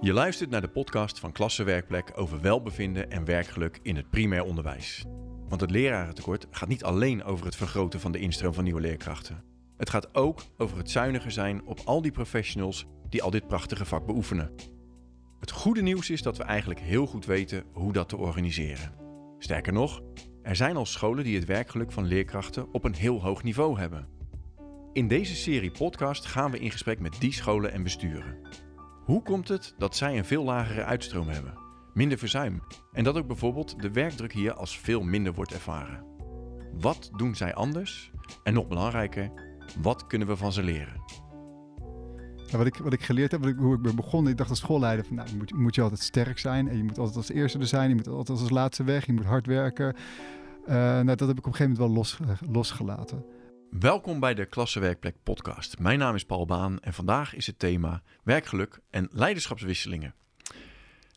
Je luistert naar de podcast van Klassenwerkplek over welbevinden en werkgeluk in het primair onderwijs. Want het lerarentekort gaat niet alleen over het vergroten van de instroom van nieuwe leerkrachten. Het gaat ook over het zuiniger zijn op al die professionals die al dit prachtige vak beoefenen. Het goede nieuws is dat we eigenlijk heel goed weten hoe dat te organiseren. Sterker nog, er zijn al scholen die het werkgeluk van leerkrachten op een heel hoog niveau hebben. In deze serie podcast gaan we in gesprek met die scholen en besturen. Hoe komt het dat zij een veel lagere uitstroom hebben, minder verzuim en dat ook bijvoorbeeld de werkdruk hier als veel minder wordt ervaren? Wat doen zij anders? En nog belangrijker, wat kunnen we van ze leren? Ja, wat, ik, wat ik geleerd heb, hoe ik ben begonnen, ik dacht als schoolleider van nou, moet, moet je altijd sterk zijn en je moet altijd als eerste er zijn, je moet altijd als laatste weg, je moet hard werken. Uh, nou, dat heb ik op een gegeven moment wel los, losgelaten. Welkom bij de Klassenwerkplek podcast. Mijn naam is Paul Baan en vandaag is het thema werkgeluk en leiderschapswisselingen.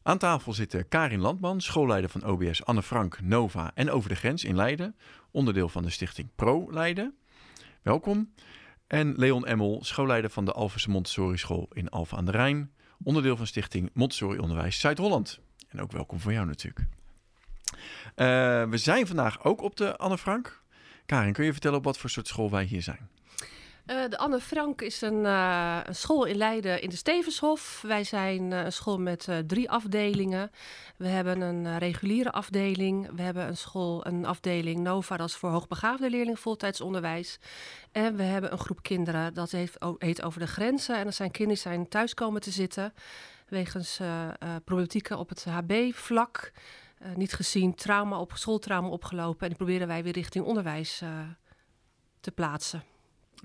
Aan tafel zitten Karin Landman, schoolleider van OBS Anne Frank, Nova en Over de Grens in Leiden, onderdeel van de stichting Pro Leiden. Welkom. En Leon Emmel, schoolleider van de Alphense Montessori School in Alphen aan de Rijn, onderdeel van stichting Montessori Onderwijs Zuid-Holland. En ook welkom voor jou natuurlijk. Uh, we zijn vandaag ook op de Anne Frank. Karin, kun je vertellen op wat voor soort school wij hier zijn? Uh, de Anne Frank is een, uh, een, school in Leiden in de Stevenshof. Wij zijn uh, een school met drie afdelingen. We hebben een reguliere afdeling. We hebben een school, een afdeling Nova, dat is voor hoogbegaafde leerlingen voltijdsonderwijs. En we hebben een groep kinderen, dat heet, heet Over de Grenzen. En dat zijn kinderen die zijn thuis komen te zitten wegens problematieken op het HB-vlak. Uh, niet gezien, trauma op, schooltrauma opgelopen. En die proberen wij weer richting onderwijs uh, te plaatsen.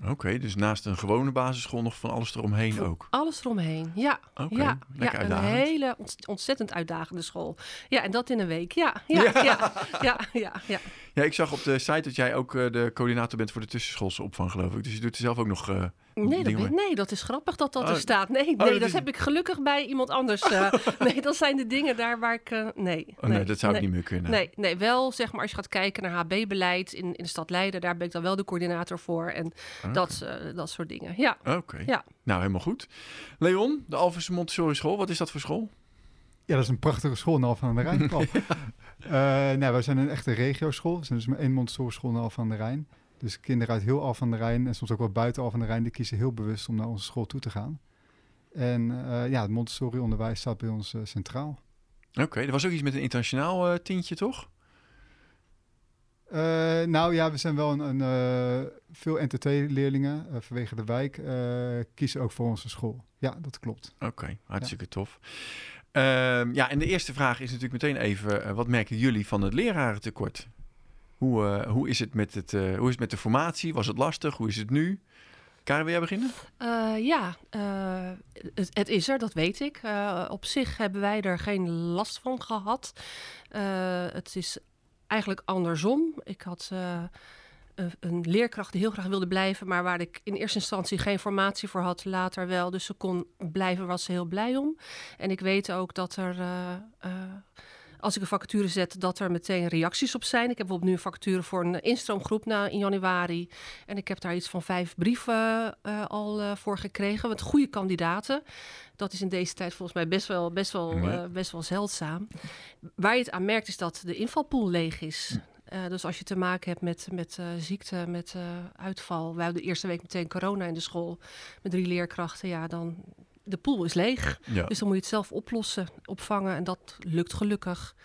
Oké, okay, dus naast een gewone basisschool nog van alles eromheen ook? Alles eromheen, ja. Okay, ja, ja een hele ontzettend uitdagende school. Ja, en dat in een week. Ja, ja, ja, ja, ja. ja, ja. Ja ik zag op de site dat jij ook uh, de coördinator bent voor de tussenschoolse opvang, geloof ik. Dus je doet er zelf ook nog... Uh, Nee dat, ben, nee, dat is grappig dat dat oh. er staat. Nee, nee oh, dat, dat is... heb ik gelukkig bij iemand anders. Uh, nee, dat zijn de dingen daar waar ik... Uh, nee, oh, nee, dat zou nee, ik niet meer kunnen. Nee, nee, wel zeg maar als je gaat kijken naar HB-beleid in, in de stad Leiden... daar ben ik dan wel de coördinator voor en okay. dat, dat soort dingen. Ja. Oké, okay. ja. nou helemaal goed. Leon, de Alphense Montessori School, wat is dat voor school? Ja, dat is een prachtige school in Alphen aan de Rijn. uh, nou, wij zijn een echte regioschool. We zijn dus maar één Montessori school in Alphen aan de Rijn. Dus kinderen uit heel Alphen aan de Rijn en soms ook wel buiten Alphen aan de Rijn, die kiezen heel bewust om naar onze school toe te gaan. En uh, ja, het Montessori-onderwijs staat bij ons uh, centraal. Oké, okay, er was ook iets met een internationaal tintje, toch? nou ja, we zijn wel een, een veel NTT-leerlingen vanwege de wijk kiezen ook voor onze school. Ja, dat klopt. Oké, okay, hartstikke ja. tof. Uh, ja, en de eerste vraag is natuurlijk meteen even: wat merken jullie van het lerarentekort? Hoe, uh, hoe, is het met het, uh, hoe is het met de formatie? Was het lastig? Hoe is het nu? Karin, wil jij beginnen? Ja, het, is er, dat weet ik. op zich hebben wij er geen last van gehad. het is eigenlijk andersom. Ik had een, leerkracht die heel graag wilde blijven, maar waar ik in eerste instantie geen formatie voor had, later wel. Dus ze kon blijven, was ze heel blij om. En ik weet ook dat er als ik een vacature zet, dat er meteen reacties op zijn. Ik heb bijvoorbeeld nu een vacature voor een instroomgroep na, in januari. En ik heb daar iets van vijf brieven uh, al uh, voor gekregen. Met goede kandidaten. Dat is in deze tijd volgens mij best wel, best wel, uh, best wel zeldzaam. Waar je het aan merkt, is dat de invalpool leeg is. Uh, dus als je te maken hebt met, met uh, ziekte, met uh, uitval. We hadden de eerste week meteen corona in de school met drie leerkrachten. Ja, dan, de pool is leeg. Ja. Dus dan moet je het zelf oplossen, opvangen. En dat lukt gelukkig.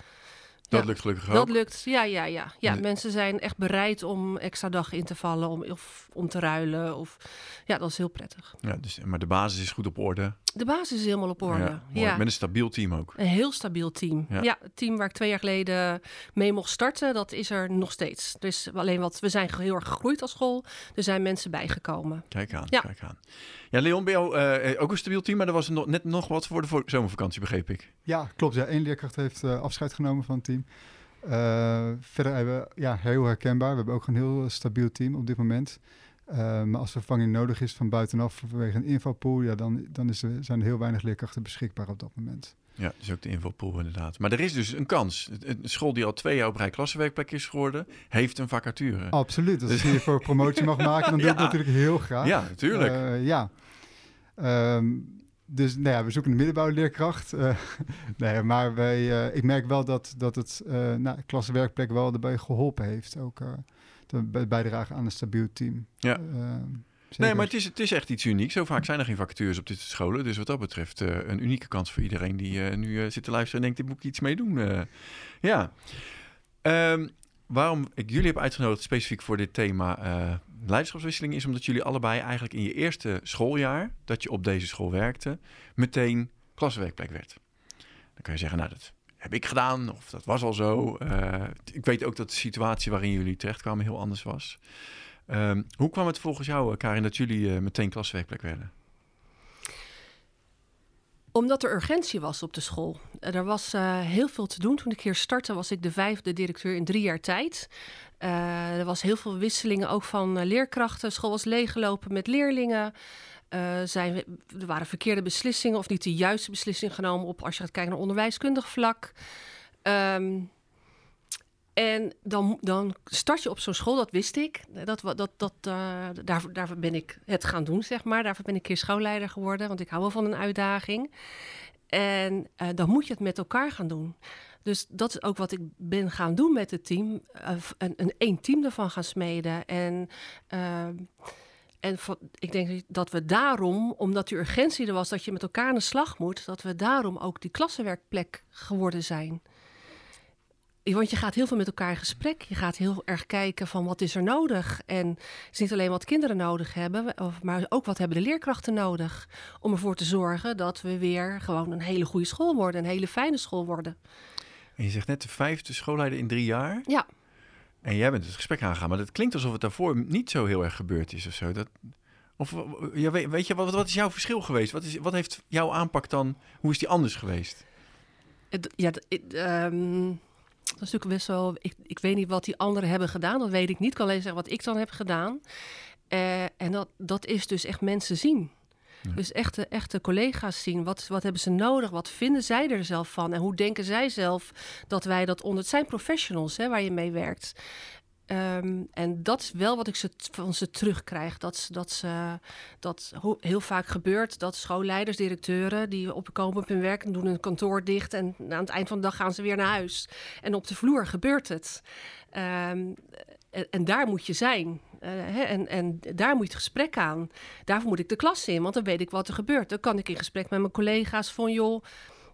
Dat ja, lukt gelukkig ook. Dat lukt, ja, ja, ja. ja nee. Mensen zijn echt bereid om extra dag in te vallen, om, of om te ruilen. Of, ja, dat is heel prettig. Ja, dus, maar de basis is goed op orde. De basis is helemaal op orde. Ja, ja. Met een stabiel team ook. Een heel stabiel team. Ja. ja. het team waar ik twee jaar geleden mee mocht starten, dat is er nog steeds. Dus alleen wat, we zijn heel erg gegroeid als school. Er zijn mensen bijgekomen. Kijk aan, ja. kijk aan. Ja, Leon, ben jou uh, ook een stabiel team, maar er was nog, net nog wat voor de zomervakantie, begreep ik. Ja, klopt. Ja, één leerkracht heeft uh, afscheid genomen van het team. Uh, verder hebben we, ja, heel herkenbaar. We hebben ook een heel stabiel team op dit moment. Uh, maar als vervanging nodig is van buitenaf vanwege een invalpool, ja, dan, dan is er, zijn er heel weinig leerkrachten beschikbaar op dat moment. Ja, dus ook de invalpool inderdaad. Maar er is dus een kans. Een school die al twee jaar op rij klassenwerkplek is geworden, heeft een vacature. Absoluut. Als je voor promotie mag maken, dan doe ik ja. natuurlijk heel graag. Ja, natuurlijk. Uh, ja. Um, dus nou ja, we zoeken een middenbouwleerkracht. Uh, nee, maar wij, ik merk wel dat, dat het nou, klassenwerkplek wel erbij geholpen heeft. Ook de bijdrage aan een stabiel team. Ja. Nee, maar het is, het is echt iets unieks. Zo vaak zijn er geen vacatures op dit soort scholen. Dus wat dat betreft een unieke kans voor iedereen die nu zit te luisteren en denkt, dit moet ik iets mee doen. ja. Um, waarom ik jullie heb uitgenodigd specifiek voor dit thema uh, leiderschapswisseling is omdat jullie allebei eigenlijk in je eerste schooljaar dat je op deze school werkte, meteen klaswerkplek werd. Dan kan je zeggen, nou dat heb ik gedaan of dat was al zo. Uh, ik weet ook dat de situatie waarin jullie terechtkwamen heel anders was. Um, hoe kwam het volgens jou, Karin, dat jullie uh, meteen klaswerkplek werden? Omdat er urgentie was op de school. Er was uh, heel veel te doen. Toen ik hier startte, was ik de vijfde directeur in drie jaar tijd. Uh, er was heel veel wisselingen ook van leerkrachten. De school was leeggelopen met leerlingen. zijn, er waren verkeerde beslissingen of niet de juiste beslissing genomen op als je gaat kijken naar onderwijskundig vlak. Um, en dan, dan start je op zo'n school, dat wist ik. Dat, dat, dat, uh, daar, daar ben ik het gaan doen, zeg maar. Daarvoor ben ik keer schoolleider geworden, want ik hou wel van een uitdaging. En uh, dan moet je het met elkaar gaan doen. Dus dat is ook wat ik ben gaan doen met het team. Een, een één team ervan gaan smeden. En, en ik denk dat we daarom, omdat die urgentie er was dat je met elkaar aan de slag moet, dat we daarom ook die klassenwerkplek geworden zijn want je gaat heel veel met elkaar in gesprek. Je gaat heel erg kijken van wat is er nodig. En het is niet alleen wat kinderen nodig hebben, maar ook wat hebben de leerkrachten nodig. Om ervoor te zorgen dat we weer gewoon een hele goede school worden. Een hele fijne school worden. En je zegt net de vijfde schoolleider in drie jaar. Ja. En jij bent het gesprek aangegaan. Maar het klinkt alsof het daarvoor niet zo heel erg gebeurd is of zo. Dat, of ja, weet, weet je, wat, wat is jouw verschil geweest? Wat, is, wat heeft jouw aanpak dan, hoe is die anders geweest? Ja, um dat is natuurlijk best wel. Ik, ik weet niet wat die anderen hebben gedaan. Dat weet ik niet. Ik kan alleen zeggen wat ik dan heb gedaan. Uh, en dat, dat is dus echt mensen zien. Dus echte, echte collega's zien. Wat, wat hebben ze nodig? Wat vinden zij er zelf van? En hoe denken zij zelf dat wij dat onder... Het zijn professionals hè, waar je mee werkt. Um, en dat is wel wat ik ze, van ze terugkrijg. Dat, dat, ze, dat heel vaak gebeurt dat schoolleiders, directeuren... die opkomen op hun werk en doen hun kantoor dicht... en aan het eind van de dag gaan ze weer naar huis. En op de vloer gebeurt het. Um, en, en, daar moet je zijn. Uh, hè, en, en daar moet je het gesprek aan. Daarvoor moet ik de klas in, want dan weet ik wat er gebeurt. Dan kan ik in gesprek met mijn collega's van... joh,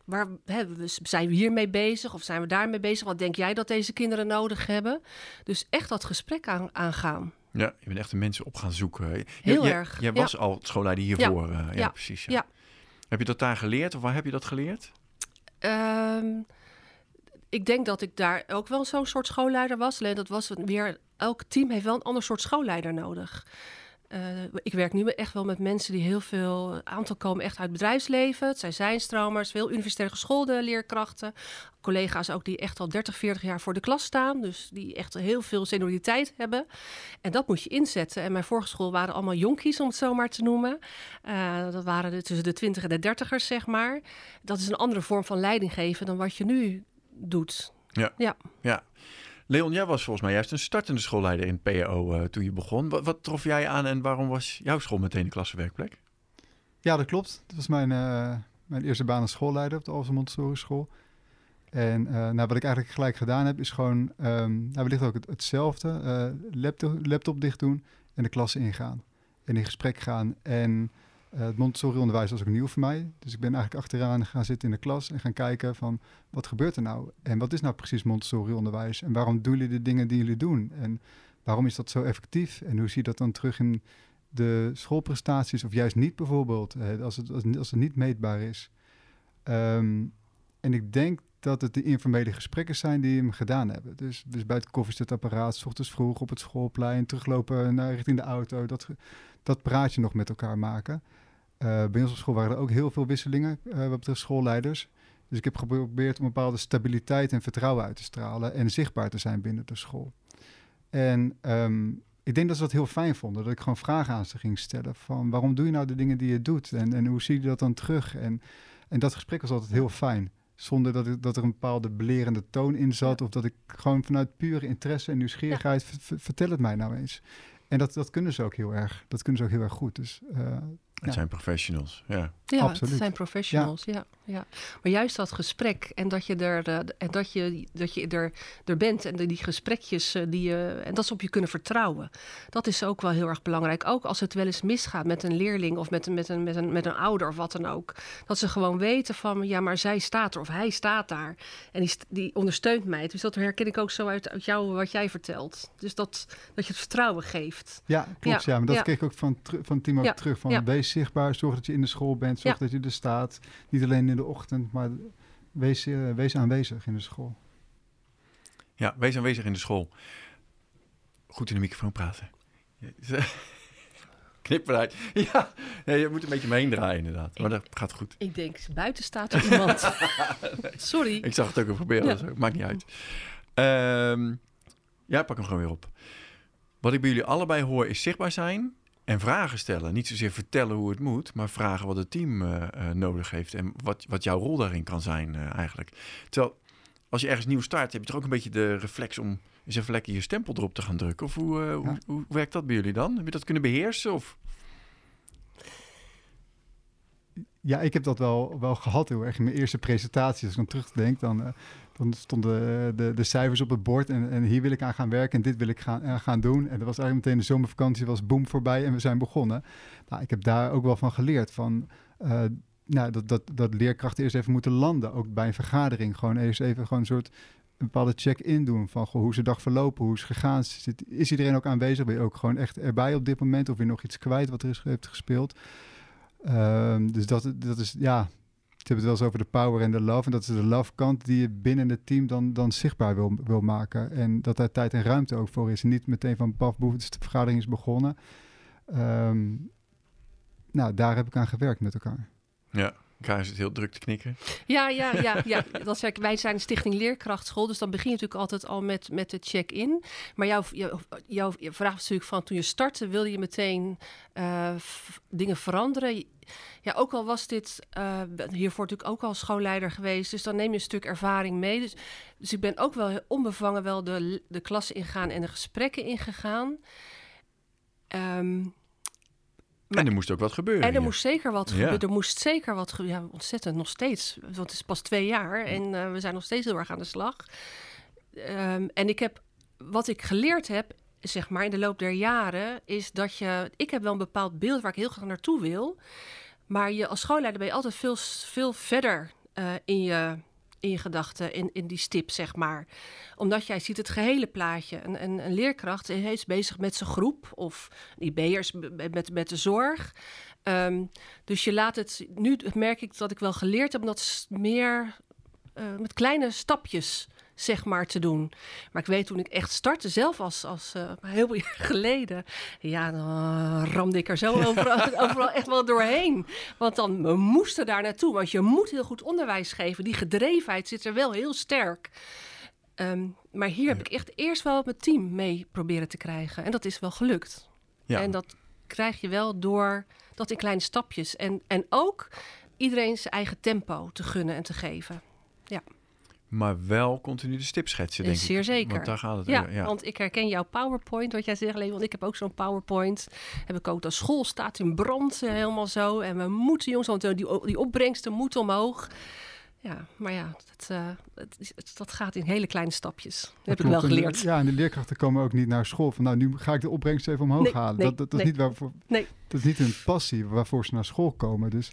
waar hè, zijn we hiermee bezig of zijn we daarmee bezig? Wat denk jij dat deze kinderen nodig hebben? Dus echt dat gesprek aan, aangaan. Ja, je bent echt de mensen op gaan zoeken. Heel je, erg. Jij was al schoolleider hiervoor. Ja, uh, ja, precies. Ja. Heb je dat daar geleerd of waar heb je dat geleerd? Um, ik denk dat ik daar ook wel zo'n soort schoolleider was. Alleen dat was weer, elk team heeft wel een ander soort schoolleider nodig. Uh, ik werk nu echt wel met mensen die heel veel, aantal komen echt uit het bedrijfsleven. Het zijn zijnstromers, veel universitair geschoolde leerkrachten. Collega's ook die echt al 30, 40 jaar voor de klas staan. Dus die echt heel veel senioriteit hebben. En dat moet je inzetten. En mijn vorige school waren allemaal jonkies, om het zo maar te noemen. Uh, dat waren de, tussen de 20 en de dertigers, zeg maar. Dat is een andere vorm van leiding geven dan wat je nu doet. Ja. ja. ja. Leon, jij was volgens mij juist een startende schoolleider in PO uh, toen je begon. Wat, trof jij aan en waarom was jouw school meteen de klassenwerkplek? Ja, dat klopt. Dat was mijn, uh, mijn eerste baan als schoolleider op de Alphen Montessori School. En uh, nou, wat ik eigenlijk gelijk gedaan heb, is gewoon um, nou, wellicht ook het, hetzelfde. laptop, laptop dicht doen en de klas ingaan. En in gesprek gaan. En uh, het Montessori-onderwijs was ook nieuw voor mij. Dus ik ben eigenlijk achteraan gaan zitten in de klas en gaan kijken van wat gebeurt er nou? En wat is nou precies Montessori-onderwijs? En waarom doen jullie de dingen die jullie doen? En waarom is dat zo effectief? En hoe zie je dat dan terug in de schoolprestaties of juist niet bijvoorbeeld, uh, als, het, als, het niet meetbaar is? Um, en ik denk dat het de informele gesprekken zijn die hem gedaan hebben. Dus, dus bij het koffiezetapparaat, s ochtends vroeg op het schoolplein, teruglopen naar richting de auto, dat, dat praatje nog met elkaar maken. Uh, bij ons op school waren er ook heel veel wisselingen uh, wat betreft schoolleiders. Dus ik heb geprobeerd om een bepaalde stabiliteit en vertrouwen uit te stralen en zichtbaar te zijn binnen de school. En um, ik denk dat ze dat heel fijn vonden, dat ik gewoon vragen aan ze ging stellen van waarom doe je nou de dingen die je doet en, en hoe zie je dat dan terug? En, en dat gesprek was altijd heel fijn, zonder dat, ik, dat er een bepaalde belerende toon in zat of dat ik gewoon vanuit pure interesse en nieuwsgierigheid vertel het mij nou eens. En dat, dat kunnen ze ook heel erg. Dat kunnen ze ook heel erg goed. Dus, uh, het zijn professionals, ja. Ja, Absoluut. het zijn professionals, ja. ja. Maar juist dat gesprek en dat je er, eh, en dat je, dat je er, er bent en die gesprekjes eh, die je, en dat ze op je kunnen vertrouwen. Dat is ook wel heel erg belangrijk. Ook als het wel eens misgaat met een leerling of met een, met een, met een, met een ouder of wat dan ook. Dat ze gewoon weten van, ja, maar zij staat er of hij staat daar. En die, die ondersteunt mij. Dus dat herken ik ook zo uit, uit jou, wat jij vertelt. Dus dat, dat je het vertrouwen geeft. Ja, klopt. Ja, maar dat ja. kreeg ik ook van, van Ja, terug. Van ja. Wees zichtbaar, zorg dat je in de school bent, zorg Ja. dat je er staat. Niet alleen in de ochtend, maar wees, eh, wees aanwezig in de school. Ja, wees aanwezig in de school. Goed in de microfoon praten. Knip eruit. Ja, nee, je moet een beetje mee heen draaien inderdaad. Maar dat gaat goed. Ik denk, buiten staat er iemand. Sorry. Ik zag het ook even proberen. Ja. dus maakt niet uit. Ehm, ja, pak hem gewoon weer op. Wat ik bij jullie allebei hoor is zichtbaar zijn en vragen stellen. Niet zozeer vertellen hoe het moet, maar vragen wat het team eh, eh, nodig heeft en wat, wat jouw rol daarin kan zijn eh, eigenlijk. Terwijl als je ergens nieuw start, heb je toch ook een beetje de reflex om eens even lekker je stempel erop te gaan drukken. Of hoe, hoe, hoe werkt dat bij jullie dan? Heb je dat kunnen beheersen? Of? Ja, ik heb dat wel, wel gehad heel erg in mijn eerste presentatie. Als ik dan terugdenk, dan, eh, dan stonden de, de cijfers op het bord en, en hier wil ik aan gaan werken en dit wil ik gaan, eh, gaan doen. En dat was eigenlijk meteen de zomervakantie, was boom voorbij en we zijn begonnen. Nou, ik heb daar ook wel van geleerd, van, eh, nou, dat, dat, dat leerkrachten eerst even moeten landen, ook bij een vergadering. Gewoon eerst even gewoon een soort bepaalde check-in doen van hoe is de dag verlopen, hoe is het gegaan, is iedereen ook aanwezig, ben je ook gewoon echt erbij op dit moment of weer nog iets kwijt wat er is, heeft gespeeld. Ehm, dus dat, dat is, ja, ze hebben het wel eens over de power en de love. En dat is de love kant die je binnen het team dan, dan zichtbaar wil, wil maken. En dat daar tijd en ruimte ook voor is. En niet meteen van paf, dus de vergadering is begonnen. Ehm, nou, daar heb ik aan gewerkt met elkaar. Ja, Kaar is het heel druk te knikken. Ja, ja, ja, ja. Dat zeg ik, wij zijn Stichting Leerkrachtschool, dus dan begin je natuurlijk altijd al met, met de check-in. Maar jouw, jouw, vraag was natuurlijk van toen je startte, wilde je meteen eh, dingen veranderen? Ja, ook al was dit eh, hiervoor natuurlijk ook al schoolleider geweest, dus dan neem je een stuk ervaring mee. Dus, dus ik ben ook wel onbevangen wel de, de klassen ingegaan en de gesprekken ingegaan. Ehm, Maar- en er moest ook wat gebeuren. en er hier. moest zeker wat Ja. gebeuren. Er moest zeker wat gebeuren. Ja, ontzettend, nog steeds. Want het is pas twee jaar en eh, we zijn nog steeds heel erg aan de slag. Ehm, en ik heb, wat ik geleerd heb, zeg maar, in de loop der jaren, is dat je... Ik heb wel een bepaald beeld waar ik heel graag naartoe wil. Maar je als schoolleider ben je altijd veel, veel verder eh, in je... In gedachten, in, in die stip, zeg maar. Omdat jij ziet het gehele plaatje. Een, een, leerkracht is bezig met zijn groep, of IB'ers met, met, de zorg. Ehm, dus je laat het, nu merk ik dat ik wel geleerd heb om dat meer eh, met kleine stapjes, zeg maar, te doen. Maar ik weet toen ik echt startte, zelf als, als eh, heel veel jaar geleden, ja, dan eh, ramde ik er zo overal, overal echt wel doorheen. Want dan we moesten daar naartoe, want je moet heel goed onderwijs geven. Die gedrevenheid zit er wel heel sterk. Ehm, maar hier heb ik echt eerst wel mijn team mee proberen te krijgen. En dat is wel gelukt. Ja. En dat krijg je wel door dat in kleine stapjes. En, en ook iedereen zijn eigen tempo te gunnen en te geven. Maar wel continu de stip schetsen, denk ik. Zeer zeker. Want daar gaat het Ja, over, ja. want ik herken jouw PowerPoint, wat jij zegt, Leon. Want ik heb ook zo'n PowerPoint. Heb ik ook, de school staat in brand, eh, helemaal zo. En we moeten, jongens, want eh, die, die opbrengsten moeten omhoog. Ja, maar ja, dat, eh, het dat gaat in hele kleine stapjes. Dat heb ik wel En de- geleerd. ja, en de leerkrachten komen ook niet naar school van, nou, nu ga ik de opbrengst even omhoog Nee, halen. nee, dat, dat, dat, nee. is niet waarvoor, Nee. dat is niet hun passie waarvoor ze naar school komen. Dus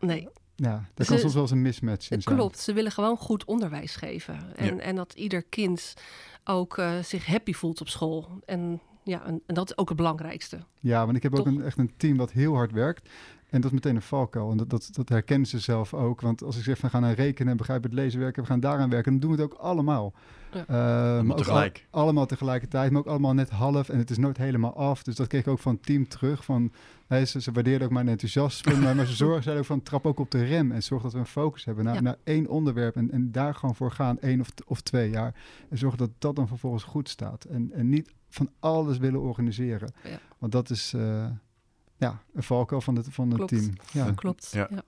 Nee, ja, daar Ze- kan soms wel eens een mismatch in Het zijn. klopt, ze willen gewoon goed onderwijs geven. En, Ja. en dat ieder kind ook eh, zich happy voelt op school. En, ja, en, en dat is ook het belangrijkste. Ja, want ik heb ook een, echt een team dat heel hard werkt. En dat is meteen een valkuil. En dat, dat, dat herkennen ze zelf ook. Want als ik zeg, we gaan aan rekenen, begrijp het lezen werken, we gaan daaraan werken, dan doen we het ook allemaal. Ja. Eh, maar ook al- tegelijk. allemaal tegelijkertijd, maar ook allemaal net half. En het is nooit helemaal af. Dus dat kreeg ik ook van het team terug. Van, nee, ze, ze waardeerden ook mijn enthousiasme, maar, maar ze zorgen zeiden ook van, trap ook op de rem. En zorg dat we een focus hebben naar, Ja. naar één onderwerp. En, en daar gewoon voor gaan, één of, of twee jaar. En zorg dat dat dan vervolgens goed staat. En, en niet van alles willen organiseren. Ja. Want dat is eh, ja, een valkuil van het, van het Klopt. team. Ja. Klopt. Ja. Ja.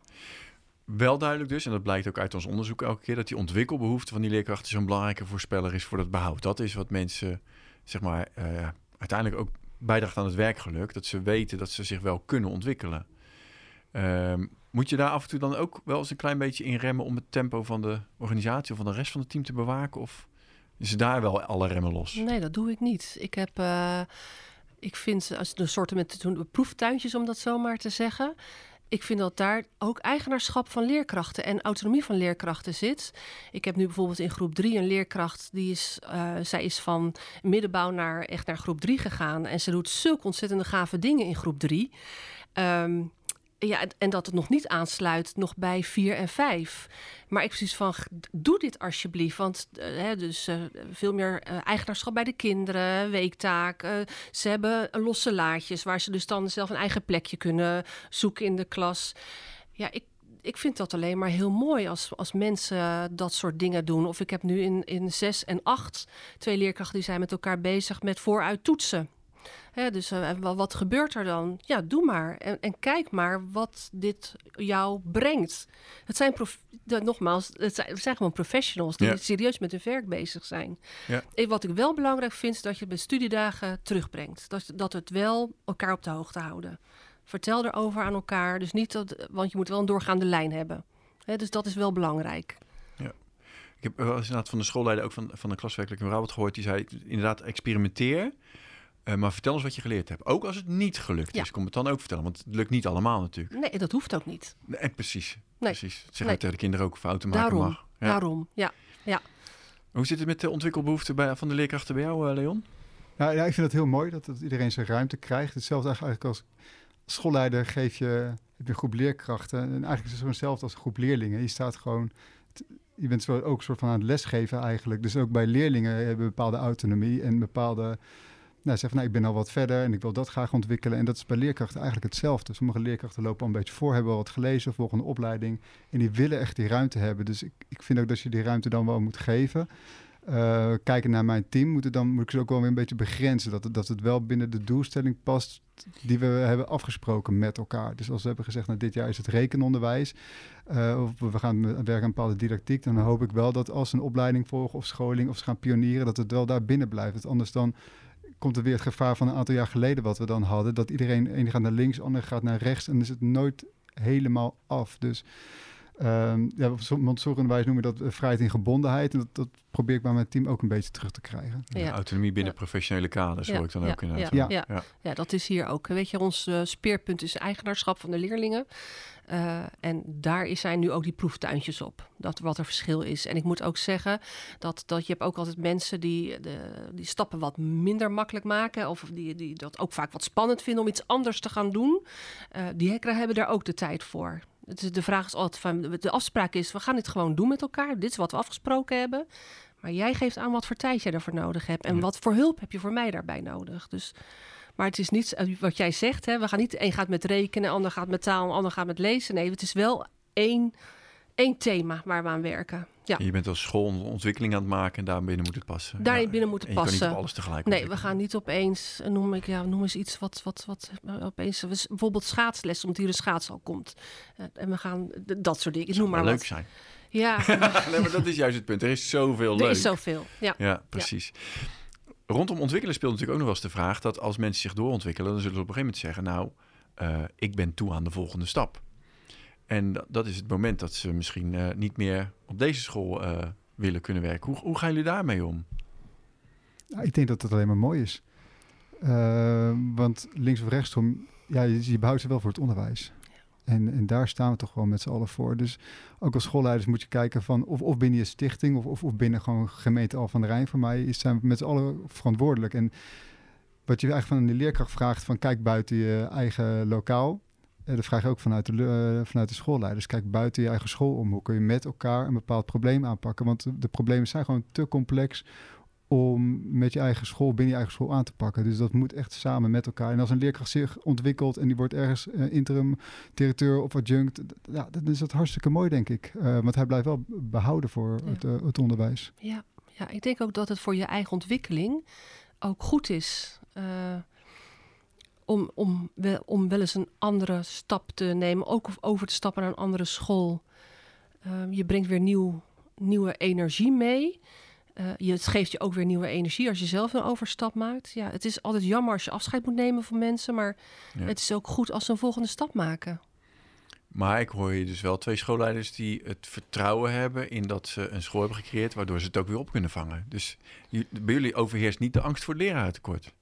Wel duidelijk dus, en dat blijkt ook uit ons onderzoek elke keer, dat die ontwikkelbehoefte van die leerkrachten zo'n belangrijke voorspeller is voor het behoud. Dat is wat mensen, zeg maar, eh, uiteindelijk ook bijdraagt aan het werkgeluk. Dat ze weten dat ze zich wel kunnen ontwikkelen. Ehm, moet je daar af en toe dan ook wel eens een klein beetje in remmen om het tempo van de organisatie of van de rest van het team te bewaken? Of is daar wel alle remmen los? Nee, dat doe ik niet. Ik heb, uh, ik vind, als een soort met proeftuintjes om dat zo maar te zeggen ik vind dat daar ook eigenaarschap van leerkrachten en autonomie van leerkrachten zit. Ik heb nu bijvoorbeeld in groep 3 een leerkracht, die is, uh, zij is van middenbouw naar echt naar groep 3 gegaan. En ze doet zulke ontzettende gave dingen in groep 3. Um, ehm, ja, en dat het nog niet aansluit nog bij 4 en 5. Maar ik precies van, doe dit alsjeblieft. Want hè, dus uh, veel meer uh, eigenaarschap bij de kinderen, weektaak. ze hebben losse laadjes waar ze dus dan zelf een eigen plekje kunnen zoeken in de klas. Ja, ik, ik vind dat alleen maar heel mooi als, als mensen dat soort dingen doen. Of ik heb nu in, in 6 en 8 twee leerkrachten die zijn met elkaar bezig met vooruit toetsen dus uh, wat gebeurt er dan? Ja, doe maar. En, en, kijk maar wat dit jou brengt. Het zijn, nogmaals, het zijn, zijn gewoon professionals die serieus met hun werk bezig zijn. Ja. En wat ik wel belangrijk vind, is dat je het bij studiedagen terugbrengt. Dat, dat het wel elkaar op de hoogte houden. Vertel erover aan elkaar. Dus niet dat, want je moet wel een doorgaande lijn hebben. dus dat is wel belangrijk. Ja. Ik heb wel eens inderdaad van de schoolleider, ook van, van de klaswerkelijke Robert gehoord. Die zei inderdaad, experimenteer. Uh, maar vertel eens wat je geleerd hebt. Ook als het niet gelukt is, kom het dan ook vertellen. Want het lukt niet allemaal natuurlijk. Nee, dat hoeft ook niet. Nee, precies. Nee. Precies. Zeg nee. tegen de kinderen ook fouten maken daarom, mag. Ja. Daarom, ja. ja. Hoe zit het met de ontwikkelbehoeften bij, van de leerkrachten bij jou, uh, Leon? Ja, ja, ik vind het heel mooi dat, dat iedereen zijn ruimte krijgt. Hetzelfde eigenlijk als schoolleider geef je, heb je een groep leerkrachten. En eigenlijk is het zo hetzelfde als een groep leerlingen. Je staat gewoon je bent zo ook een soort van aan het lesgeven eigenlijk. Dus ook bij leerlingen hebben bepaalde autonomie en bepaalde nou, zeggen van nou, ik ben al wat verder en ik wil dat graag ontwikkelen. En dat is bij leerkrachten eigenlijk hetzelfde. Sommige leerkrachten lopen al een beetje voor, hebben al wat gelezen, volgen opleiding. En die willen echt die ruimte hebben. Dus ik, ik vind ook dat je die ruimte dan wel moet geven. Uh, kijken naar mijn team, moet, dan, moet ik ze ook wel weer een beetje begrenzen. Dat, dat het wel binnen de doelstelling past die we hebben afgesproken met elkaar. Dus als we hebben gezegd, nou, dit jaar is het rekenonderwijs. Uh, of we gaan werken aan bepaalde didactiek. Dan hoop ik wel dat als ze een opleiding volgen of scholing of ze gaan pionieren, dat het wel daar binnen blijft. Want anders dan komt er weer het gevaar van een aantal jaar geleden wat we dan hadden. Dat iedereen, een gaat naar links, ander gaat naar rechts. En is het nooit helemaal af. Dus um, ja, Montessori-onderwijs noemen we dat eh, vrijheid in gebondenheid. En dat, dat, probeer ik bij mijn team ook een beetje terug te krijgen. Ja. autonomie binnen professionele kaders, hoor ik dan ook inderdaad. Ja. Ja. Ja. Ja. dat is hier ook. Weet je, ons uh, speerpunt is eigenaarschap van de leerlingen. Uh, en daar zijn nu ook die proeftuintjes op. Dat wat er verschil is. En ik moet ook zeggen dat, dat je hebt ook altijd mensen die de, die stappen wat minder makkelijk maken. Of die, die dat ook vaak wat spannend vinden om iets anders te gaan doen. Uh, die hebben daar ook de tijd voor. De vraag is altijd van, de afspraak is, we gaan dit gewoon doen met elkaar. Dit is wat we afgesproken hebben. Maar jij geeft aan wat voor tijd je daarvoor nodig hebt. En wat voor hulp heb je voor mij daarbij nodig. Dus, maar het is niet wat jij zegt. Hè, we gaan niet, één gaat met rekenen, ander gaat met taal, ander gaat met lezen. Nee, het is wel één, één thema waar we aan werken. Ja. je bent als school ontwikkeling aan het maken en daar binnen moet het passen. Daar binnen moet het passen. niet alles tegelijk. Nee, we gaan niet opeens, noem ik, ja, noem eens iets wat, wat, wat opeens, bijvoorbeeld schaatsles, omdat hier de schaats al komt. Eh, en we gaan dat soort dingen. Noem maar, leuk zijn. Ja. nee, maar dat is juist het punt. Er is zoveel leuk. Er is zoveel, ja. Ja, precies. Rondom ontwikkelen speelt natuurlijk ook nog wel eens de vraag dat als mensen zich doorontwikkelen, dan zullen ze op een gegeven moment zeggen, nou, uh, ik ben toe aan de volgende stap. En dat is het moment dat ze misschien uh, niet meer op deze school uh, willen kunnen werken. Hoe, hoe, gaan jullie daarmee om? Ja, ik denk dat het alleen maar mooi is. Uh, want links of rechtsom, ja, je, je behoudt ze wel voor het onderwijs. En, en daar staan we toch gewoon met z'n allen voor. Dus ook als schoolleiders moet je kijken van of, of binnen je stichting of, of, of binnen gewoon gemeente Al van de Rijn. Voor mij is, zijn we met z'n allen verantwoordelijk. En wat je eigenlijk van de leerkracht vraagt van kijk buiten je eigen lokaal. En dat vraag ik ook vanuit de, uh, vanuit de schoolleiders. Kijk buiten je eigen school om. Hoe kun je met elkaar een bepaald probleem aanpakken? Want de, problemen zijn gewoon te complex om met je eigen school, binnen je eigen school aan te pakken. Dus dat moet echt samen met elkaar. En als een leerkracht zich ontwikkelt en die wordt ergens uh, interim directeur of adjunct, ja, dan is dat hartstikke mooi, denk ik. Uh, want hij blijft wel behouden voor ja. het, het, onderwijs. Ja. ja, ik denk ook dat het voor je eigen ontwikkeling ook goed is. Om, om, wel, om wel eens een andere stap te nemen, ook of over te stappen naar een andere school. je brengt weer nieuw, nieuwe energie mee. Uh, je, het geeft je ook weer nieuwe energie als je zelf een overstap maakt. Ja, het is altijd jammer als je afscheid moet nemen van mensen, maar ja. het is ook goed als ze een volgende stap maken. Maar ik hoor je dus wel twee schoolleiders die het vertrouwen hebben in dat ze een school hebben gecreëerd, waardoor ze het ook weer op kunnen vangen. Dus bij jullie overheerst niet de angst voor het leraartekort.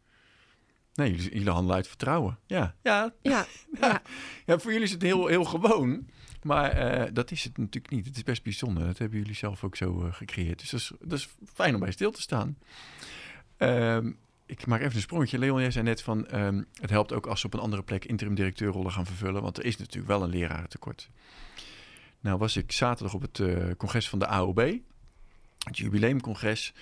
Nee, jullie, jullie handelen uit vertrouwen. Ja, ja. Ja, ja. ja. voor jullie is het heel, heel gewoon. Maar uh, dat is het natuurlijk niet. Het is best bijzonder. Dat hebben jullie zelf ook zo uh, gecreëerd. Dus dat is, dat is fijn om bij stil te staan. Um, ik maak even een sprongetje. Leon, jij zei net van um, het helpt ook als ze op een andere plek interim directeurrollen gaan vervullen. Want er is natuurlijk wel een lerarentekort. Nou was ik zaterdag op het uh, congres van de AOB. Het jubileumcongres.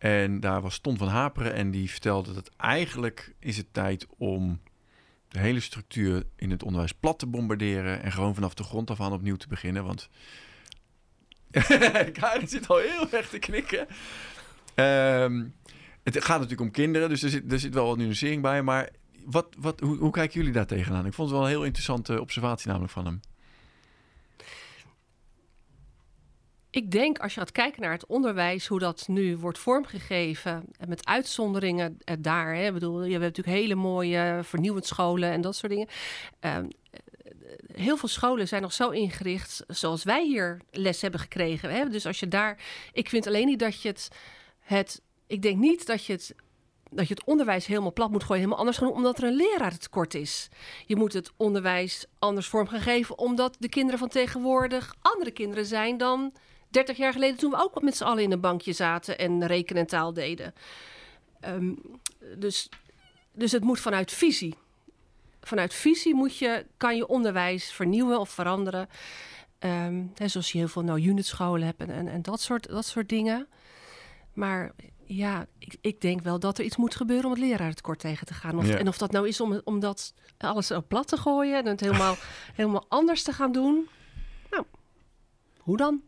En daar was Ton van Haperen en die vertelde dat eigenlijk is het tijd om de hele structuur in het onderwijs plat te bombarderen en gewoon vanaf de grond af aan opnieuw te beginnen. Want Karin zit al heel erg te knikken. Um, het gaat natuurlijk om kinderen, dus er zit, er zit wel wat nuancering bij. Maar wat, wat, hoe, hoe kijken jullie daar tegenaan? Ik vond het wel een heel interessante observatie namelijk van hem. Ik denk als je gaat kijken naar het onderwijs, hoe dat nu wordt vormgegeven, en met uitzonderingen daar. Hè, ik bedoel, je hebt natuurlijk hele mooie vernieuwend scholen en dat soort dingen. Uh, heel veel scholen zijn nog zo ingericht zoals wij hier les hebben gekregen. Hè? Dus als je daar. Ik vind alleen niet dat je het. het ik denk niet dat je het dat je het onderwijs helemaal plat moet gooien, helemaal anders gaan omdat er een leraartekort is. Je moet het onderwijs anders vorm gaan geven, omdat de kinderen van tegenwoordig andere kinderen zijn dan 30 jaar geleden, toen we ook met z'n allen in een bankje zaten en rekenen en taal deden. Um, dus, dus het moet vanuit visie. Vanuit visie moet je, kan je onderwijs vernieuwen of veranderen. Um, hè, zoals je heel veel nou unitscholen hebt en, en, en dat, soort, dat soort dingen. Maar ja, ik, ik, denk wel dat er iets moet gebeuren om het leraartekort tegen te gaan. Of, En of dat nou is om, om dat alles op plat te gooien en het helemaal, helemaal anders te gaan doen. Nou, hoe dan?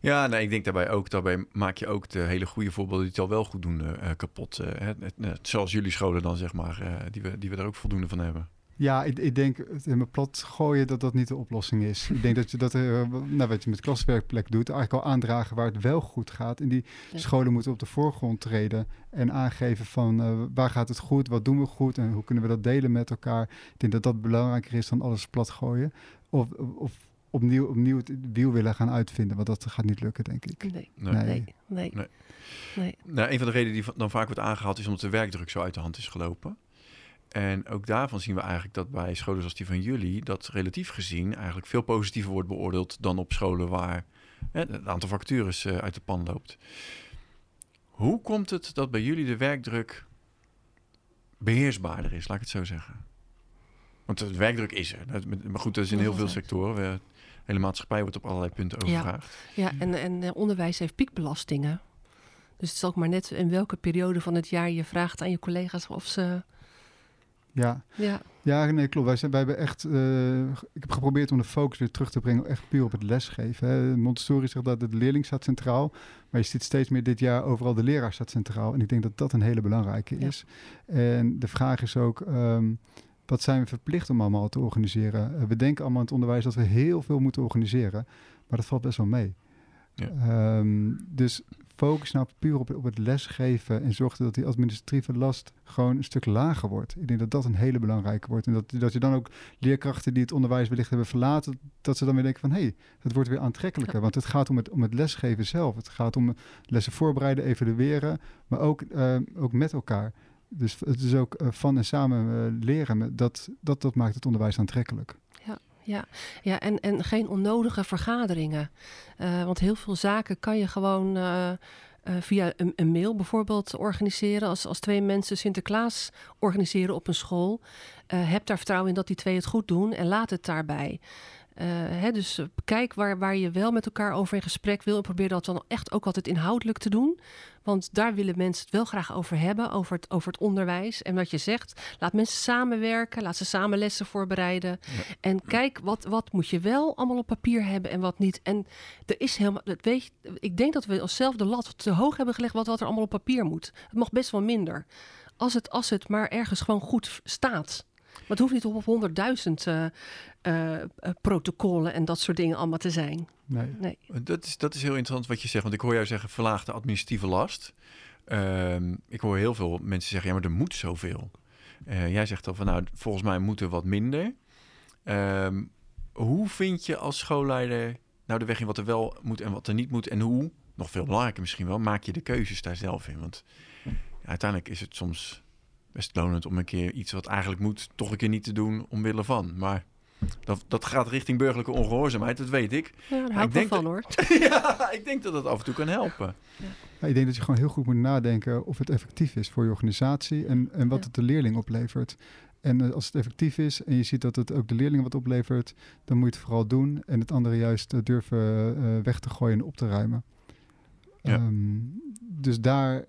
Ja, nee, ik denk daarbij ook, daarbij maak je ook de hele goede voorbeelden die het al wel goed doen uh, kapot. Uh, net, zoals jullie scholen dan, zeg maar, uh, die, we, die we er ook voldoende van hebben. Ja, ik, ik denk het in mijn plat gooien dat dat niet de oplossing is. ik denk dat je dat, nou, wat je met klaswerkplek doet, eigenlijk al aandragen waar het wel goed gaat. En die scholen moeten op de voorgrond treden en aangeven van uh, waar gaat het goed, wat doen we goed en hoe kunnen we dat delen met elkaar. Ik denk dat dat belangrijker is dan alles plat gooien. Of, of opnieuw, opnieuw het wiel willen gaan uitvinden, want dat gaat niet lukken, denk ik. Nee, nee, nee. nee. nee. nee. Nou, een van de redenen die dan vaak wordt aangehaald is omdat de werkdruk zo uit de hand is gelopen. En ook daarvan zien we eigenlijk dat bij scholen zoals die van jullie, dat relatief gezien eigenlijk veel positiever wordt beoordeeld dan op scholen waar hè, het aantal vacatures uh, uit de pan loopt. Hoe komt het dat bij jullie de werkdruk beheersbaarder is, laat ik het zo zeggen? Want de werkdruk is er. Maar goed, dat is in heel veel sectoren. De hele maatschappij wordt op allerlei punten overvraagd. Ja, ja en, en onderwijs heeft piekbelastingen. Dus het is ook maar net in welke periode van het jaar je vraagt aan je collega's of ze ja. Ja. ja, nee, klopt. Wij, zijn, wij hebben echt. Uh, ik heb geprobeerd om de focus weer terug te brengen, echt puur op het lesgeven. Hè. Montessori zegt dat de leerling staat centraal, maar je ziet steeds meer dit jaar overal de leraar staat centraal. En ik denk dat dat een hele belangrijke is. En de vraag is ook. Um, wat zijn we verplicht om allemaal te organiseren? Uh, we denken allemaal in het onderwijs dat we heel veel moeten organiseren, maar dat valt best wel mee. Ja. Um, dus focus nou puur op, op het lesgeven en zorg dat die administratieve last gewoon een stuk lager wordt. Ik denk dat dat een hele belangrijke wordt. En dat, dat je dan ook leerkrachten die het onderwijs wellicht hebben verlaten, dat ze dan weer denken van hé, hey, het wordt weer aantrekkelijker. Want het gaat om het, om het lesgeven zelf. Het gaat om lessen voorbereiden, evalueren, maar ook, uh, ook met elkaar. Dus het is ook uh, van en samen uh, leren. Dat, dat, dat maakt het onderwijs aantrekkelijk ja. ja en, en geen onnodige vergaderingen. Uh, want heel veel zaken kan je gewoon via een, een, mail bijvoorbeeld organiseren. Als, als twee mensen Sinterklaas organiseren op een school, heb daar vertrouwen in dat die twee het goed doen en laat het daarbij. Uh, hè, dus kijk waar, waar je wel met elkaar over in gesprek wil. En probeer dat dan echt ook altijd inhoudelijk te doen. Want daar willen mensen het wel graag over hebben, over het, over het onderwijs. En wat je zegt, laat mensen samenwerken, laat ze samen lessen voorbereiden. En kijk, wat, wat moet je wel allemaal op papier hebben en wat niet. En er is helemaal, dat weet je, ik denk dat we onszelf de lat te hoog hebben gelegd wat, wat er allemaal op papier moet. Het mag best wel minder. Als het, als het maar ergens gewoon goed staat. Maar het hoeft niet op honderdduizend uh, uh, protocollen en dat soort dingen allemaal te zijn. Nee. nee. Dat, is, dat is heel interessant wat je zegt. Want ik hoor jou zeggen verlaagde administratieve last. Uh, ik hoor heel veel mensen zeggen, ja, maar er moet zoveel. jij zegt al van, nou, volgens mij moet er wat minder. Ehm, hoe vind je als schoolleider nou de weg in wat er wel moet en wat er niet moet? En hoe, nog veel belangrijker misschien wel, maak je de keuzes daar zelf in? Want ja, uiteindelijk is het soms best lonend om een keer iets wat eigenlijk moet, toch een keer niet te doen omwille van. Maar dat, dat gaat richting burgerlijke ongehoorzaamheid, dat weet ik. Ja, daar hou ik, denk van hoor. ja, ik denk dat dat af en toe kan helpen. Ja. ik denk dat je gewoon heel goed moet nadenken of het effectief is voor je organisatie en, en wat het de leerling oplevert. En eh, als het effectief is en je ziet dat het ook de leerlingen wat oplevert, dan moet je het vooral doen en het andere juist uh, durven uh, weg te gooien en op te ruimen. Ja. Um, dus daar,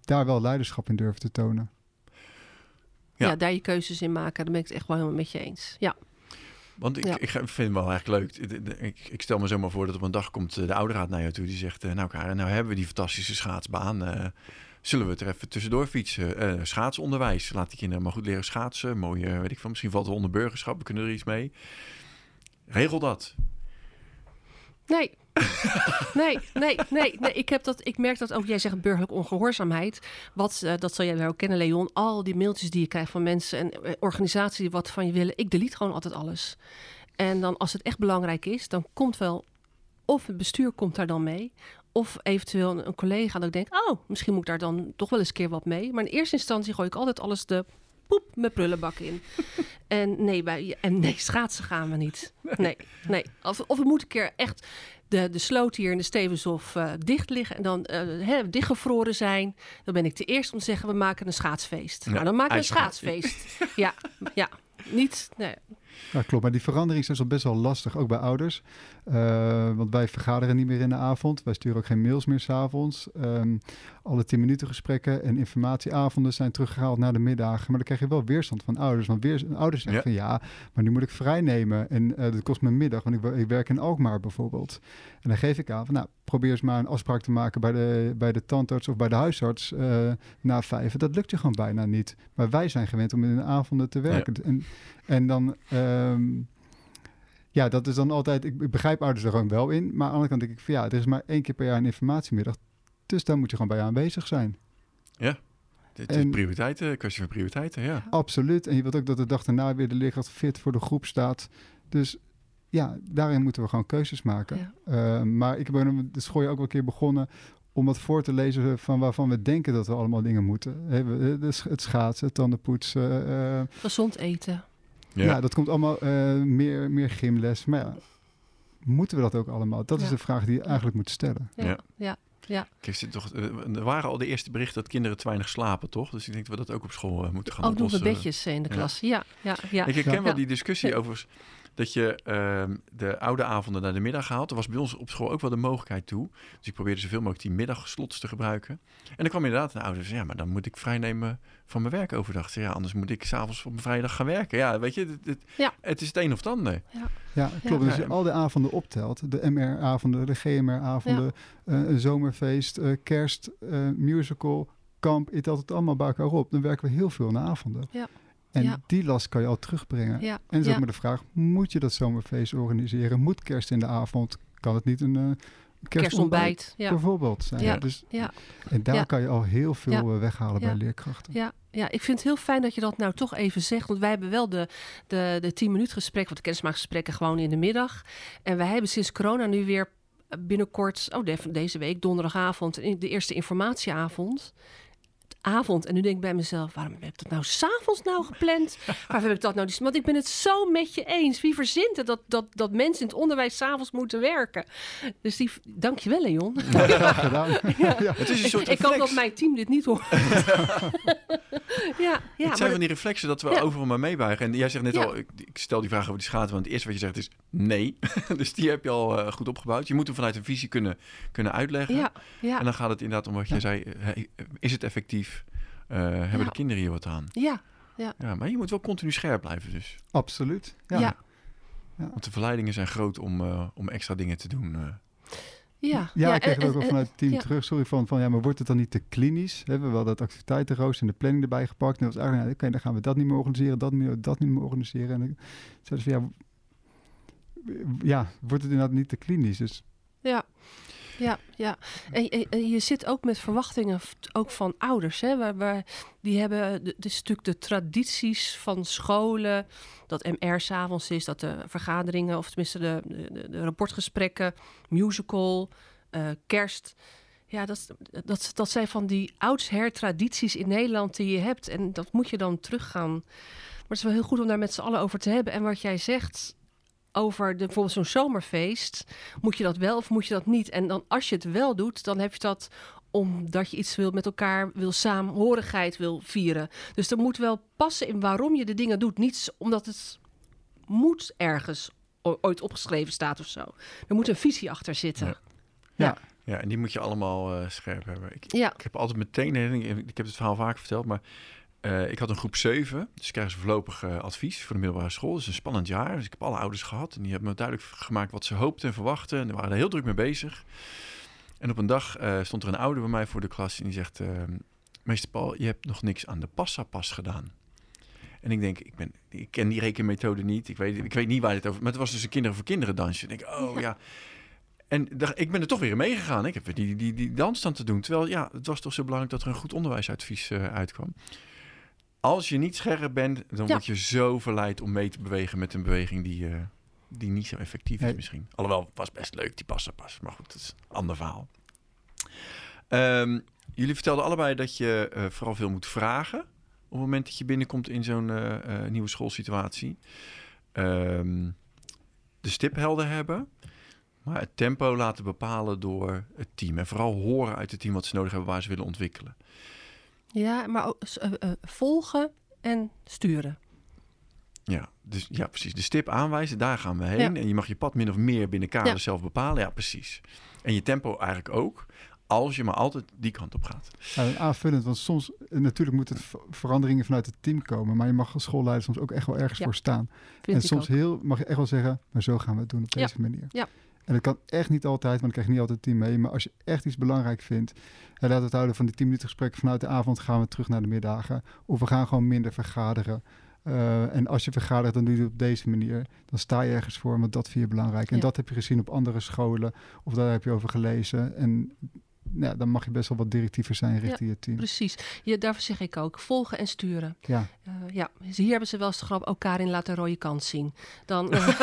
daar wel leiderschap in durven te tonen. Ja. ja. daar je keuzes in maken, daar ben ik het echt wel helemaal met je eens. Ja. Want ik, ja. ik vind het wel erg leuk. Ik, ik, stel me zomaar voor dat op een dag komt de ouderraad naar jou toe. Die zegt, nou Karen, nou hebben we die fantastische schaatsbaan. Uh, zullen we het er even tussendoor fietsen? Uh, schaatsonderwijs. Laat die kinderen maar goed leren schaatsen. Mooie, weet ik van. Misschien valt er onder burgerschap. We kunnen er iets mee. Regel dat. Nee. nee, nee, nee, nee. Ik, heb dat, ik merk dat ook, jij zegt burgerlijke ongehoorzaamheid. Wat, uh, dat zal jij wel kennen, Leon. Al die mailtjes die je krijgt van mensen en uh, organisaties wat van je willen. Ik delete gewoon altijd alles. En dan als het echt belangrijk is, dan komt wel... Of het bestuur komt daar dan mee. Of eventueel een, een collega dat ik denk... Oh, misschien moet ik daar dan toch wel eens een keer wat mee. Maar in eerste instantie gooi ik altijd alles de poep mijn prullenbak in. en nee, bij, en nee, schaatsen gaan we niet. Nee, nee. Of, of het moet een keer echt de, de sloot hier in de Stevenshof uh, dicht liggen en dan uh, dichtgevroren zijn. Dan ben ik de eerste om te zeggen, we maken een schaatsfeest. Ja, nou, dan maken we een schaatsfeest. ja, ja. Niet, nee. Ja, klopt. Maar die verandering is al best wel lastig, ook bij ouders. Uh, want wij vergaderen niet meer in de avond. Wij sturen ook geen mails meer s'avonds. Um, alle 10 minuten gesprekken en informatieavonden zijn teruggehaald naar de middagen. Maar dan krijg je wel weerstand van ouders. Want weer, ouders zeggen ja. van ja, maar nu moet ik vrij nemen. En uh, dat kost me middag, want ik, ik, werk in Alkmaar bijvoorbeeld. En dan geef ik aan van nou, probeer eens maar een afspraak te maken bij de, bij de tandarts of bij de huisarts uh, na vijf. Dat lukt je gewoon bijna niet. Maar wij zijn gewend om in de avonden te werken. Ja. En, en dan... Um, ja, dat is dan altijd. Ik, ik, begrijp ouders er gewoon wel in. Maar aan de andere kant denk ik van ja, er is maar één keer per jaar een informatiemiddag. Dus daar moet je gewoon bij aanwezig zijn. Ja. Het is en, prioriteiten, kwestie van prioriteiten, ja. Absoluut. En je wilt ook dat de dag daarna weer de leerkracht fit voor de groep staat. Dus ja, daarin moeten we gewoon keuzes maken. Ja. Uh, maar ik ben de school ook wel een keer begonnen om wat voor te lezen van waarvan we denken dat we allemaal dingen moeten. Het schaatsen, het tandenpoetsen. Uh, Gezond eten. Ja. ja, dat komt allemaal uh, meer, meer gymles. Maar ja, moeten we dat ook allemaal? Dat ja. is de vraag die je eigenlijk moet stellen. Ja, ja. ja. Kijk, toch, eh, er waren al de eerste berichten dat kinderen te weinig slapen, toch? Dus ik denk dat we dat ook op school uh, moeten gaan ook oplossen. Ook nog de bedjes in de klas. Ja, ja, ja. Ik herken wel die discussie over dat je uh, de oude avonden naar de middag haalt. Er was bij ons op school ook wel de mogelijkheid toe. Dus ik probeerde zoveel mogelijk die middagslots te gebruiken. En dan kwam inderdaad een ouder ja, maar dan moet ik vrij nemen van mijn werk overdag. Ja, anders moet ik s'avonds op mijn vrijdag gaan werken. Ja, weet je, het, het, ja. het is het een of het ander. Ja, ja klopt. Ja. Dus je al de avonden optelt, de MR-avonden, de GMR-avonden, uh, een zomerfeest, uh, kerst, uh, musical, kamp, je telt het allemaal bij elkaar op. Dan werken we heel veel in de avonden. Ja. En ja. die last kan je al terugbrengen. Ja. En is ja. ook maar de vraag, moet je dat zomerfeest organiseren? Moet kerst in de avond? Kan het niet een uh, kerstontbijt, bijvoorbeeld zijn? Ja. Dus. En daar kan je al heel veel weghalen bij leerkrachten. Ja. Ja, ik vind het heel fijn dat je dat nou toch even zegt. Want wij hebben wel de, de, de 10 minuut gesprek, of de kennismaakgesprekken gewoon in de middag. En wij hebben sinds corona nu weer binnenkort, oh deze week, donderdagavond, de eerste informatieavond avond. En nu denk ik bij mezelf, waarom heb ik dat nou s'avonds nou gepland? Waarom heb ik dat nou? Want ik ben het zo met je eens. Wie verzint het dat, dat, dat mensen in het onderwijs s'avonds moeten werken? Dus die, dankjewel Leon. Ja, gedaan. Ja. Ja. Het is een soort ik, ik hoop dat mijn team dit niet hoort. ja, ja, het zijn van die reflexen dat we overal maar meebuigen. En jij zegt net al, ik, ik, stel die vraag over die schaatsen, want het eerste wat je zegt is nee. dus die heb je al uh, goed opgebouwd. Je moet hem vanuit een visie kunnen, kunnen uitleggen. Ja, ja. En dan gaat het inderdaad om wat je zei, hey, is het effectief? Uh, hebben ja. de kinderen hier wat aan? Ja, ja. ja. Maar je moet wel continu scherp blijven dus. Absoluut, ja. ja. ja. Want de verleidingen zijn groot om, uh, om extra dingen te doen. Uh. Ja, ja, ja, ik kreeg ook wel vanuit het team terug. Sorry van, van ja, maar wordt het dan niet te klinisch? Hebben we wel dat activiteitenrooster en de planning erbij gepakt? En dat was eigenlijk, oké, okay, dan gaan we dat niet meer organiseren, dat, meer, dat niet meer organiseren. En dan zeiden ze van ja, ja, wordt het inderdaad niet te klinisch? Dus ja. Ja, ja. En, je zit ook met verwachtingen ook van ouders. Hè, waar, die hebben de, de tradities van scholen. Dat MR s'avonds is, dat de vergaderingen, of tenminste de, de, de rapportgesprekken, musical, eh, kerst. Ja, dat, dat, dat zijn van die oudsher tradities in Nederland die je hebt. En dat moet je dan teruggaan. Maar het is wel heel goed om daar met z'n allen over te hebben. En wat jij zegt over de, bijvoorbeeld zo'n zomerfeest. Moet je dat wel of moet je dat niet? En dan als je het wel doet, dan heb je dat omdat je iets wil met elkaar, wil samenhorigheid wil vieren. Dus er moet wel passen in waarom je de dingen doet. Niet omdat het moet ergens ooit opgeschreven staat of zo. Er moet een visie achter zitten. Ja. Ja. Ja, en die moet je allemaal eh, scherp hebben. Ik, Ja, ik heb altijd meteen, ik heb het verhaal vaak verteld, maar eh, ik had een groep 7, dus krijgen ze voorlopig eh, advies voor de middelbare school. Het is een spannend jaar, dus ik heb alle ouders gehad en die hebben me duidelijk gemaakt wat ze hoopten en verwachten. En die waren er heel druk mee bezig. En op een dag eh, stond er een ouder bij mij voor de klas en die zegt, meester Paul, je hebt nog niks aan de passapas gedaan. En ik denk, ik, ben, ik ken die rekenmethode niet. Ik weet, ik weet niet waar dit over... Maar het was dus een kinderen voor kinderen dansje. En ik denk, oh ja. En ik ben er toch weer in meegegaan. Ik heb weer die, die, die dans dan te doen. Terwijl, ja, het was toch zo belangrijk dat er een goed onderwijsadvies uitkwam. Als je niet scherp bent, dan Ja. word je zo verleid om mee te bewegen met een beweging die, eh, die niet zo effectief is Nee. misschien. Alhoewel, het was best leuk, die passen pas. Maar goed, dat is een ander verhaal. Ehm, jullie vertelden allebei dat je eh, vooral veel moet vragen... op het moment dat je binnenkomt in zo'n eh, eh, nieuwe schoolsituatie. Ehm, de stip helder hebben... Maar het tempo laten bepalen door het team. En vooral horen uit het team wat ze nodig hebben, waar ze willen ontwikkelen. Ja maar ook eh, eh, volgen en sturen. Ja, dus ja, precies. De stip aanwijzen, daar gaan we heen. Ja. En je mag je pad min of meer binnen kaders Ja. zelf bepalen. Ja, precies. En je tempo eigenlijk ook. Als je maar altijd die kant op gaat. Ja, en aanvullend, want soms, eh, natuurlijk moeten veranderingen vanuit het team komen, maar je mag als schoolleider soms ook echt wel ergens Ja, voor staan. Vind en soms ook. heel, mag je echt wel zeggen, maar zo gaan we het doen op Ja, deze manier. ja. En dat kan echt niet altijd, want ik krijg niet altijd het team mee. Maar als je echt iets belangrijk vindt, en laat het houden van die 10 minuten gesprek vanuit de avond gaan we terug naar de middagen. Of we gaan gewoon minder vergaderen. Eh, en als je vergadert, dan doe je het op deze manier. Dan sta je ergens voor, want dat vind je belangrijk. En Ja. dat heb je gezien op andere scholen, of daar heb je over gelezen. En ja, dan mag je best wel wat directiever zijn richting je team. Precies. Ja, daarvoor zeg ik ook, volgen en sturen. Ja, Eh, ja, dus hier hebben ze wel eens de grap, ook Karin laat de rode kant zien. Dan, eh,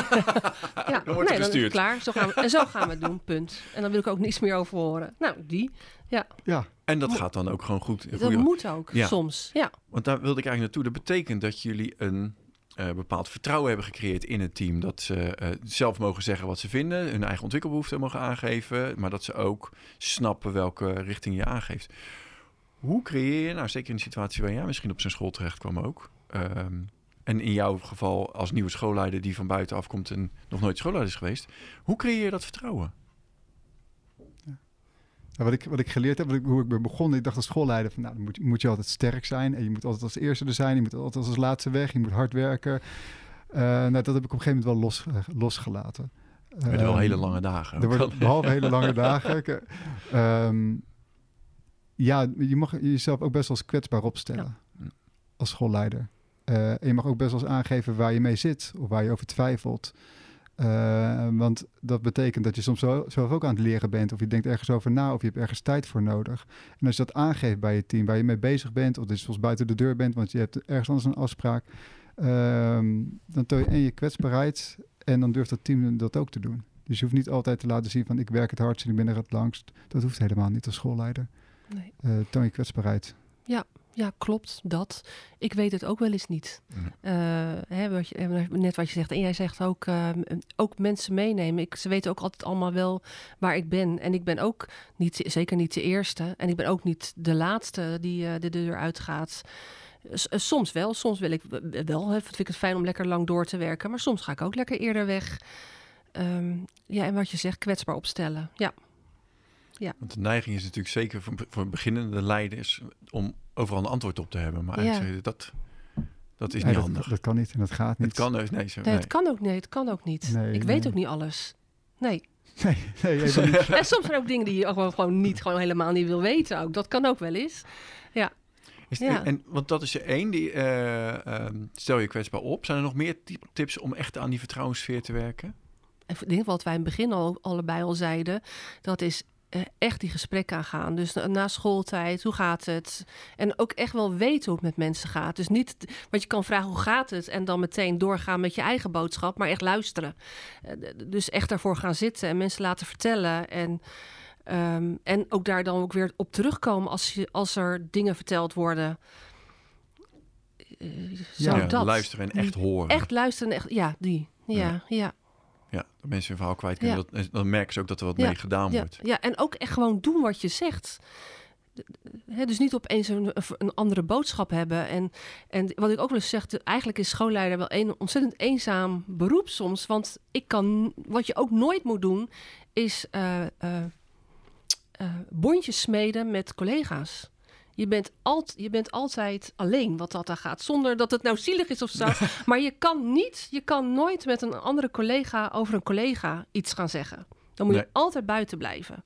ja, Dan wordt nee, dan is het klaar. Zo gaan we, en zo gaan we het doen, punt. En dan wil ik ook niets meer over horen. Nou, die. ja. En dat Mo- gaat dan ook gewoon goed. Dat Goeie- moet ook, Ja. soms. Ja, Want daar wilde ik eigenlijk naartoe. Dat betekent dat jullie een eh, bepaald vertrouwen hebben gecreëerd in het team. Dat ze eh, zelf mogen zeggen wat ze vinden, hun eigen ontwikkelbehoeften mogen aangeven, maar dat ze ook snappen welke richting je aangeeft. Hoe creëer je, nou zeker in de situatie waar jij misschien op zijn school terecht kwam ook, ehm, en in jouw geval als nieuwe schoolleider die van buitenaf komt en nog nooit schoolleider is geweest, hoe creëer je dat vertrouwen? Ja, wat, ik, wat ik geleerd heb, wat ik, hoe ik ben begonnen, ik dacht als schoolleider van, nou, dan moet, je- moet je altijd sterk zijn en je moet altijd als eerste er zijn, je moet altijd als laatste weg, je moet hard werken. Eh, nou, dat heb ik op een gegeven moment wel los, eh, losgelaten. Met wel Ehm, hele lange dagen. Er worden wel. behalve hele lange dagen. Ik, eh, ehm, ja, je mag jezelf ook best wel kwetsbaar opstellen Ja. als schoolleider. Eh, en je mag ook best wel eens aangeven waar je mee zit of waar je over twijfelt. Eh, want dat betekent dat je soms zo, zelf ook aan het leren bent. Of je denkt ergens over na, of je hebt ergens tijd voor nodig. En als je dat aangeeft bij je team, waar je mee bezig bent, of dat je soms buiten de deur bent, want je hebt ergens anders een afspraak, ehm, dan toon je en je kwetsbaarheid en dan durft dat team dat ook te doen. Dus je hoeft niet altijd te laten zien van ik werk het hardst en ik ben er het langst. Dat hoeft helemaal niet als schoolleider. nee. Eh, toon je kwetsbaarheid. ja, klopt, dat. Ik weet het ook wel eens niet. Mhm. Eh, hè, wat je, net wat je zegt. En jij zegt ook, eh, ook mensen meenemen. Ik, ze weten ook altijd allemaal wel waar ik ben. En ik ben ook niet, zeker niet de eerste. En ik ben ook niet de laatste die eh, de deur uitgaat. S- eh, soms wel. Soms wil ik wel. Hè, vind ik het fijn om lekker lang door te werken. Maar soms ga ik ook lekker eerder weg. Ehm, ja, en wat je zegt, kwetsbaar opstellen. Ja, Want de neiging is natuurlijk zeker voor, voor beginnende leiders om overal een antwoord op te hebben. Maar Ja. eigenlijk, dat, dat is Nee, niet dat, handig. dat kan niet en dat gaat niet. Het kan dus, nee, zo, nee, nee. het kan ook niet. Het kan ook niet. Nee, ik weet nee. ook niet alles. Nee. Nee, nee. En soms zijn er ook dingen die je gewoon, gewoon niet, gewoon helemaal niet wil weten ook. Dat kan ook wel eens. Is, Ja. en, want dat is er één, die, eh, ehm, stel je kwetsbaar op. Zijn er nog meer tip- tips om echt aan die vertrouwenssfeer te werken? En ik denk wat wij in het begin al allebei al zeiden, dat is eh, echt die gesprekken aangaan. Dus na, na schooltijd, hoe gaat het? En ook echt wel weten hoe het met mensen gaat. Dus niet, want je kan vragen hoe gaat het en dan meteen doorgaan met je eigen boodschap, maar echt luisteren. Eh, dus echt daarvoor gaan zitten en mensen laten vertellen en Ehm, en ook daar dan ook weer op terugkomen als, je, als er dingen verteld worden. Eh, zo Ja, dat. luisteren en echt horen. Echt luisteren, echt, ja, die. Ja, ja, ja, Ja, dat mensen hun verhaal kwijt kunnen. Dat, dan merken ze ook dat er wat Ja, mee gedaan ja, wordt. ja. En ook echt gewoon doen wat je zegt. Dus niet opeens een, een andere boodschap hebben. En, en wat ik ook wel eens zeg, eigenlijk is schoolleider wel een ontzettend eenzaam beroep soms. Want ik kan, wat je ook nooit moet doen, is eh, bondjes smeden met collega's. Je bent, alt, je bent altijd alleen wat dat daar gaat. Zonder dat het nou zielig is of zo. maar je kan niet, je kan nooit met een andere collega over een collega iets gaan zeggen. Dan moet Nee. je altijd buiten blijven.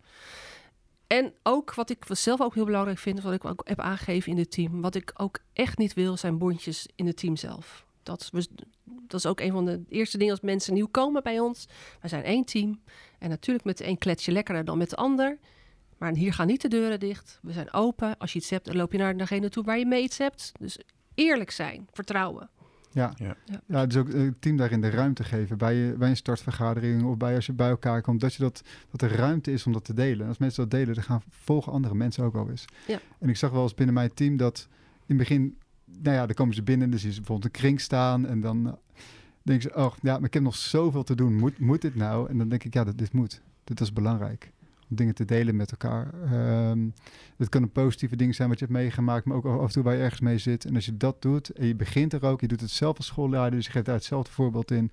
En ook wat ik zelf ook heel belangrijk vind, wat ik ook heb aangegeven in het team. Wat ik ook echt niet wil, zijn bondjes in het team zelf. Dat is, dat is ook een van de eerste dingen als mensen nieuw komen bij ons. Wij zijn één team. En natuurlijk met de een klets je lekkerder dan met de ander. Maar hier gaan niet de deuren dicht. We zijn open. Als je iets hebt, dan loop je naar degene toe waar je mee iets hebt. Dus eerlijk zijn, vertrouwen. Ja. Ja. Ja. Dus ook eh, het team daarin de ruimte geven bij, je, bij een startvergadering of bij als je bij elkaar komt, dat, je dat, dat er ruimte is om dat te delen. En als mensen dat delen, dan gaan volgen andere mensen ook al eens. Ja. En ik zag wel eens binnen mijn team dat in het begin, nou ja, dan komen ze binnen en dan zien ze bijvoorbeeld een kring staan en dan eh, denken ze, oh ja, maar ik heb nog zoveel te doen, moet, moet dit nou? En dan denk ik, ja, dat, dit moet. Dit is belangrijk. Om dingen te delen met elkaar. Ehm het kan een positieve ding zijn wat je hebt meegemaakt, maar ook af en toe waar je ergens mee zit. En als je dat doet en je begint er ook, je doet het zelf als schoolleider, dus je geeft daar hetzelfde voorbeeld in,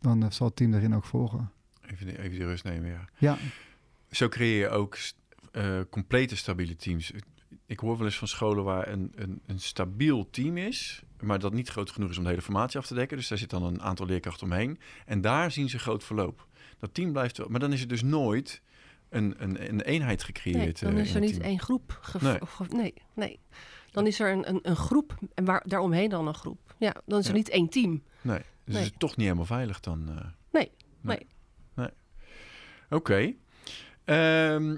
dan eh, zal het team daarin ook volgen. Even, even die rust nemen, ja. Ja, Zo creëer je ook eh, complete stabiele teams. Ik hoor wel eens van scholen waar een, een, een stabiel team is, maar dat niet groot genoeg is om de hele formatie af te dekken. Dus daar zit dan een aantal leerkrachten omheen. En daar zien ze groot verloop. Dat team blijft wel, maar dan is het dus nooit een, een, een eenheid Nee, gecreëerd. dan eh, is er niet één groep. Nee. ge- nee, nee. Dan is er een, een, een groep en waar, daaromheen dan een groep. Ja, dan is er Ja. niet één team. Nee, dus Nee. is het toch niet helemaal veilig dan. eh. Nee, nee. nee. nee. Oké. Ehm,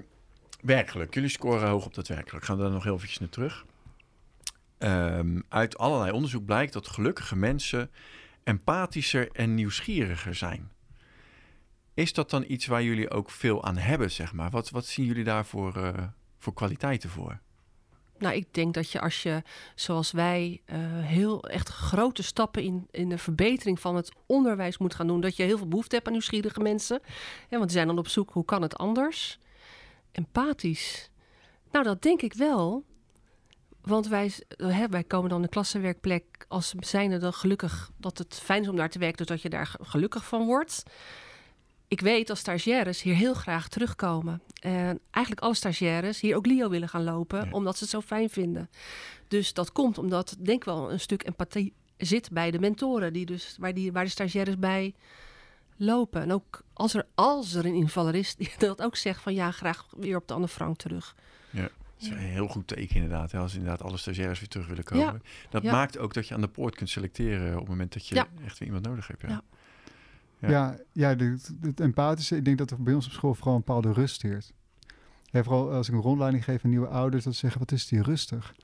werkelijk. Jullie scoren hoog op dat werkelijk. Gaan we daar nog heel eventjes naar terug. Ehm, uit allerlei onderzoek blijkt dat gelukkige mensen empathischer en nieuwsgieriger zijn. Is dat dan iets waar jullie ook veel aan hebben, zeg maar? Wat, wat zien jullie daar voor, eh, voor kwaliteiten voor? Nou, ik denk dat je als je, zoals wij, eh, heel echt grote stappen in, in de verbetering van het onderwijs moet gaan doen, dat je heel veel behoefte hebt aan nieuwsgierige mensen. Ja, want die zijn dan op zoek, hoe kan het anders? Empathisch. Nou, dat denk ik wel. Want wij, hè, wij komen dan de klassenwerkplek als zijnde dan gelukkig dat het fijn is om daar te werken, dus dat je daar ge- gelukkig van wordt. Ik weet als stagiaires hier heel graag terugkomen. En eigenlijk alle stagiaires hier ook Leo willen gaan lopen, Ja. omdat ze het zo fijn vinden. Dus dat komt omdat, denk ik wel, een stuk empathie zit bij de mentoren, die dus, waar, die, waar de stagiaires bij lopen. En ook als er, als er een invaller is, die dat ook zegt van ja, graag weer op de Anne Frank terug. Dat is een heel goed teken inderdaad. Hè, als inderdaad alle stagiaires weer terug willen komen. Dat ja. maakt ook dat je aan de poort kunt selecteren op het moment dat je Ja. echt weer iemand nodig hebt. Ja. Ja. Ja. de- het empathische, ik denk dat er bij ons op school vooral een bepaalde rust heerst. Ja, vooral als ik een rondleiding geef aan nieuwe ouders, dat ze zeggen, wat is die rustig?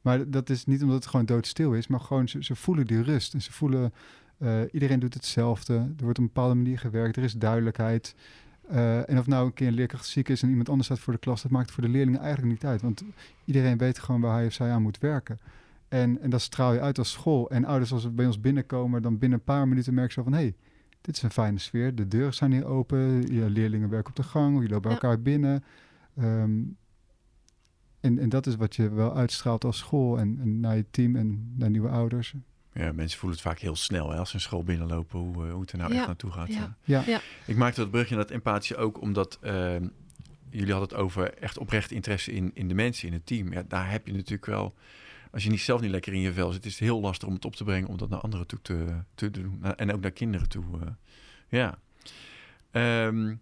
Maar dat is niet omdat het gewoon doodstil is, maar gewoon ze, ze voelen die rust. En ze voelen, eh, iedereen doet hetzelfde. Er wordt op een bepaalde manier gewerkt, er is duidelijkheid. Eh, en of nou een keer een leerkracht ziek is en iemand anders staat voor de klas, dat maakt voor de leerlingen eigenlijk niet uit. Want iedereen weet gewoon waar hij of zij aan moet werken. En, en dat straal je uit als school. En ouders als ze bij ons binnenkomen, dan binnen een paar minuten merken ze van... hé, hey, dit is een fijne sfeer, de deuren zijn hier open, je leerlingen werken op de gang, je loopt bij Ja. elkaar binnen. Ehm, en, en dat is wat je wel uitstraalt als school en, en naar je team en naar nieuwe ouders. Ja, mensen voelen het vaak heel snel hè, als ze een school binnenlopen, hoe, eh, hoe het er nou Ja, echt naartoe gaat. ja. Ja, Ja. Ik maakte dat brugje naar het empathische ook omdat ehm, jullie hadden het over echt oprecht interesse in, in de mensen, in het team. Ja, daar heb je natuurlijk wel, als je niet zelf niet lekker in je vel zit, is het heel lastig om het op te brengen om dat naar anderen toe te, te doen. En ook naar kinderen toe. eh. ja. Ehm,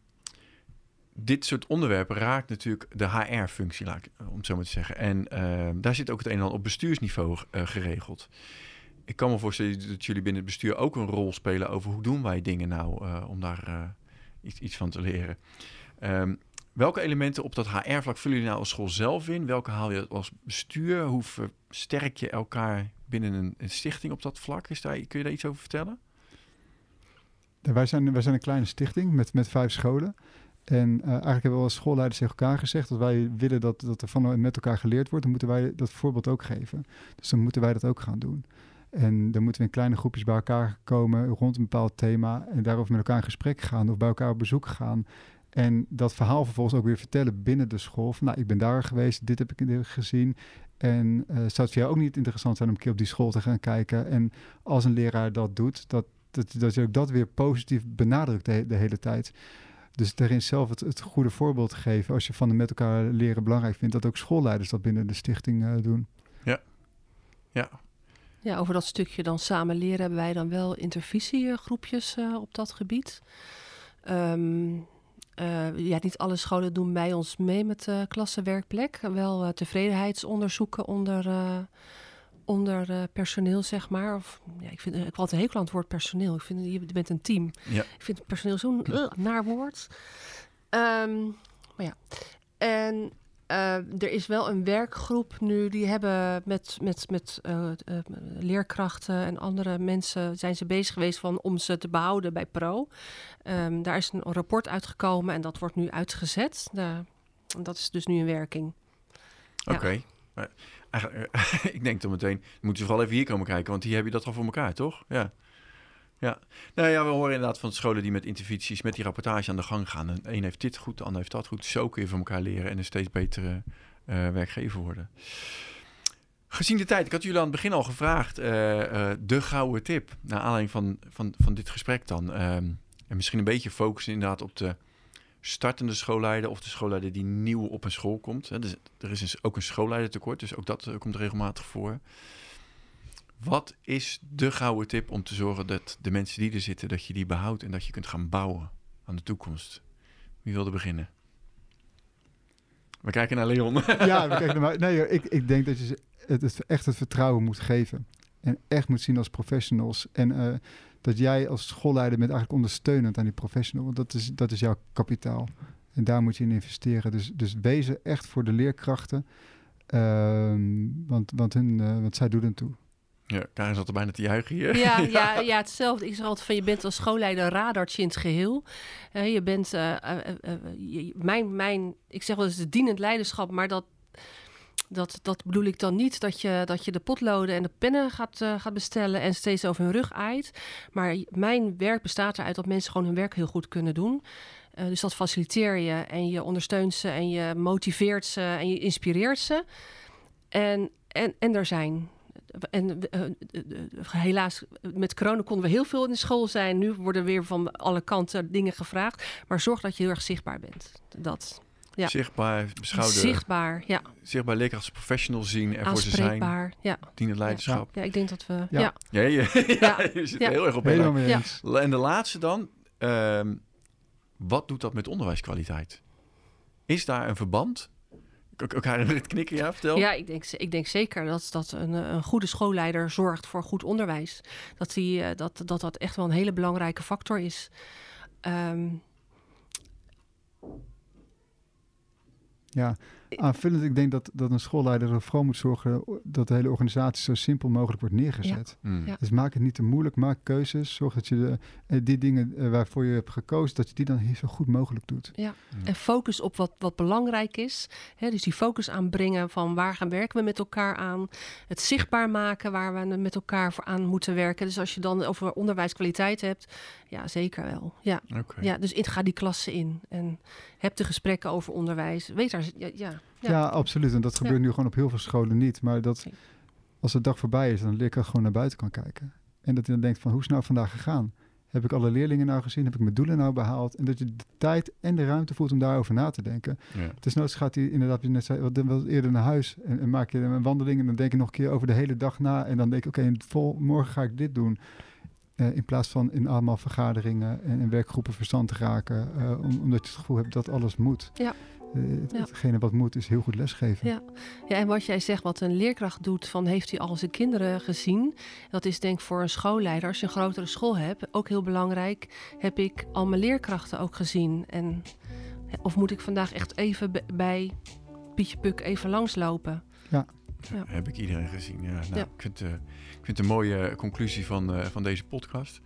dit soort onderwerpen raakt natuurlijk de HR-functie, ik, om het zo maar te zeggen. En ehm, daar zit ook het een en ander op bestuursniveau eh, geregeld. Ik kan me voorstellen dat jullie binnen het bestuur ook een rol spelen over hoe doen wij dingen nou eh, om daar eh, iets, iets van te leren. Ehm, Welke elementen op dat HR-vlak vullen jullie nou als school zelf in? Welke haal je als bestuur? Hoe versterk je elkaar binnen een, stichting op dat vlak? Kun je daar iets over vertellen? Wij, zijn, wij zijn een kleine stichting met, met vijf scholen. En uh, eigenlijk hebben we als schoolleiders tegen elkaar gezegd dat wij willen dat, dat er van met elkaar geleerd wordt. Dan moeten wij dat voorbeeld ook geven. Dus dan moeten wij dat ook gaan doen. En dan moeten we in kleine groepjes bij elkaar komen rond een bepaald thema. En daarover met elkaar in gesprek gaan of bij elkaar op bezoek gaan. En dat verhaal vervolgens ook weer vertellen binnen de school. Van, nou, ik ben daar geweest, dit heb ik gezien. En uh, zou het voor jou ook niet interessant zijn om een keer op die school te gaan kijken? En als een leraar dat doet, dat, dat, dat je ook dat weer positief benadrukt de, de hele tijd. Dus daarin zelf het, het, goede voorbeeld geven. Als je van de met elkaar leren belangrijk vindt, dat ook schoolleiders dat binnen de stichting uh, doen. Ja, ja. Ja, over dat stukje dan samen leren hebben wij dan wel intervisiegroepjes uh, op dat gebied. Um, uh, ja, niet alle scholen doen bij ons mee met de klassenwerkplek. Wel uh, tevredenheidsonderzoeken onder, onder personeel, zeg maar. Of, ja, ik, vind, ik had een hekel aan het woord personeel. Ik vind, je bent een team. Ja. Ik vind personeel zo'n naar woord. Um, maar ja. En uh, er is wel een werkgroep nu, die hebben met, met, met uh, uh, leerkrachten en andere mensen zijn ze bezig geweest van, om ze te behouden bij Pro. Um, daar is een rapport uitgekomen en dat wordt nu uitgezet. Dat is dus nu in werking. Oké. Ik denk dan meteen, moeten ze vooral even hier komen kijken, want hier heb je dat al voor elkaar, toch? Ja. Ja. Nou ja, we horen inderdaad van scholen die met intervisie, met die rapportage aan de gang gaan. En heeft dit goed, de ander heeft dat goed. Zo kun je van elkaar leren en een steeds betere uh, werkgever worden. Gezien de tijd, ik had jullie aan het begin al gevraagd, uh, de gouden tip. Naar aanleiding van, van, van dit gesprek dan. en misschien een beetje focussen inderdaad op de startende schoolleider of de schoolleider die nieuw op een school komt. Dus, er is ook een schoolleidertekort, dus ook dat komt regelmatig voor. Wat is de gouden tip om te zorgen dat de mensen die er zitten, dat je die behoudt en dat je kunt gaan bouwen aan de toekomst? Wie wilde beginnen? We kijken naar Leon. Ja, we kijken naar Nee, ik, ik denk dat je het, echt het vertrouwen moet geven. En echt moet zien als professionals. En uh, dat jij als schoolleider bent eigenlijk ondersteunend aan die professional. Want dat is, dat is jouw kapitaal. En daar moet je in investeren. Dus, dus wezen echt voor de leerkrachten. Uh, want, want, hun, uh, want zij doen het toe. Ja, Karin zat er bijna te juichen hier. Ja, ja. ja, hetzelfde. Ik zeg altijd van, je bent als schoolleider radartje in het geheel. Uh, je bent, uh, uh, je, mijn, mijn, ik zeg wel eens het dienend leiderschap, maar dat, dat, dat bedoel ik dan niet dat je, dat je de potloden en de pennen gaat, gaat bestellen en steeds over hun rug aait. Maar mijn werk bestaat eruit dat mensen gewoon hun werk heel goed kunnen doen. dus dat faciliteer je en je ondersteunt ze en je motiveert ze en je inspireert ze. En, en, en er zijn en uh, helaas, met corona konden we heel veel in de school zijn. Nu worden weer van alle kanten dingen gevraagd. Maar zorg dat je heel erg zichtbaar bent. Dat. Ja. Zichtbaar, beschouwen. Zichtbaar, ja. Zichtbaar leerkrachten als professional zien, ervoor ze zijn. ja. Dienend leiderschap. Ja. ja, ik denk dat we... Ja, ja. ja, ja, je zit heel erg op ja. En de laatste dan, uh, wat doet dat met onderwijskwaliteit? Is daar een verband? Elkaar het knikken, ja, vertel. Ja, ik denk, ik denk zeker dat, dat een, een goede schoolleider zorgt voor goed onderwijs. Dat, die, dat, dat dat echt wel een hele belangrijke factor is. Um... Ja, aanvullend, ik denk dat, dat een schoolleider ervoor moet zorgen dat de hele organisatie zo simpel mogelijk wordt neergezet. Ja. Mm. Ja. Dus maak het niet te moeilijk, maak keuzes. Zorg dat je de, eh, die dingen eh, waarvoor je hebt gekozen, dat je die dan zo goed mogelijk doet. Ja, mm. en focus op wat, wat belangrijk is. Hè, dus die focus aanbrengen van waar gaan werken we met elkaar aan. Het zichtbaar maken waar we met elkaar voor aan moeten werken. Dus als je dan over onderwijskwaliteit hebt, ja, zeker wel. Ja, okay. ja dus ga die klassen in en heb de gesprekken over onderwijs. Weet daar, ja, ja ja. ja, absoluut. En dat gebeurt nu gewoon op heel veel scholen niet. Maar dat als de dag voorbij is, dan leerkracht gewoon naar buiten kan kijken. En dat hij dan denkt van, hoe is nou vandaag gegaan? Heb ik alle leerlingen nou gezien? Heb ik mijn doelen nou behaald? En dat je de tijd en de ruimte voelt om daarover na te denken. Ja. Het is nooit gaat hij inderdaad, je net zei, wat, wat eerder naar huis. En, en, maak je een wandeling en dan denk je nog een keer over de hele dag na. En dan denk ik, oké, okay, morgen ga ik dit doen. Uh, in plaats van in allemaal vergaderingen en in werkgroepen verstand te raken. Uh, om, omdat je het gevoel hebt dat alles moet. Ja. Uh, ja. Hetgene wat moet is heel goed lesgeven. Ja. ja, en wat jij zegt, wat een leerkracht doet, van heeft hij al zijn kinderen gezien? Dat is denk ik voor een schoolleider, als je een grotere school hebt, ook heel belangrijk. Heb ik al mijn leerkrachten ook gezien? En Of moet ik vandaag echt even bij Pietje Puk even langslopen? Ja. Heb ik iedereen gezien. Ja, nou, Ja. Ik, vind, eh, ik vind het een mooie conclusie van, eh, van deze podcast.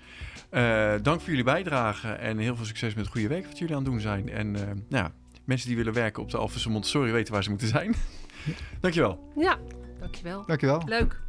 Eh, dank voor jullie bijdrage en heel veel succes met het goede werk wat jullie aan het doen zijn. En eh, nou, ja, mensen die willen werken op de Alphense Montessori weten waar ze moeten zijn. Dankjewel. Ja, dankjewel. Dankjewel. Leuk.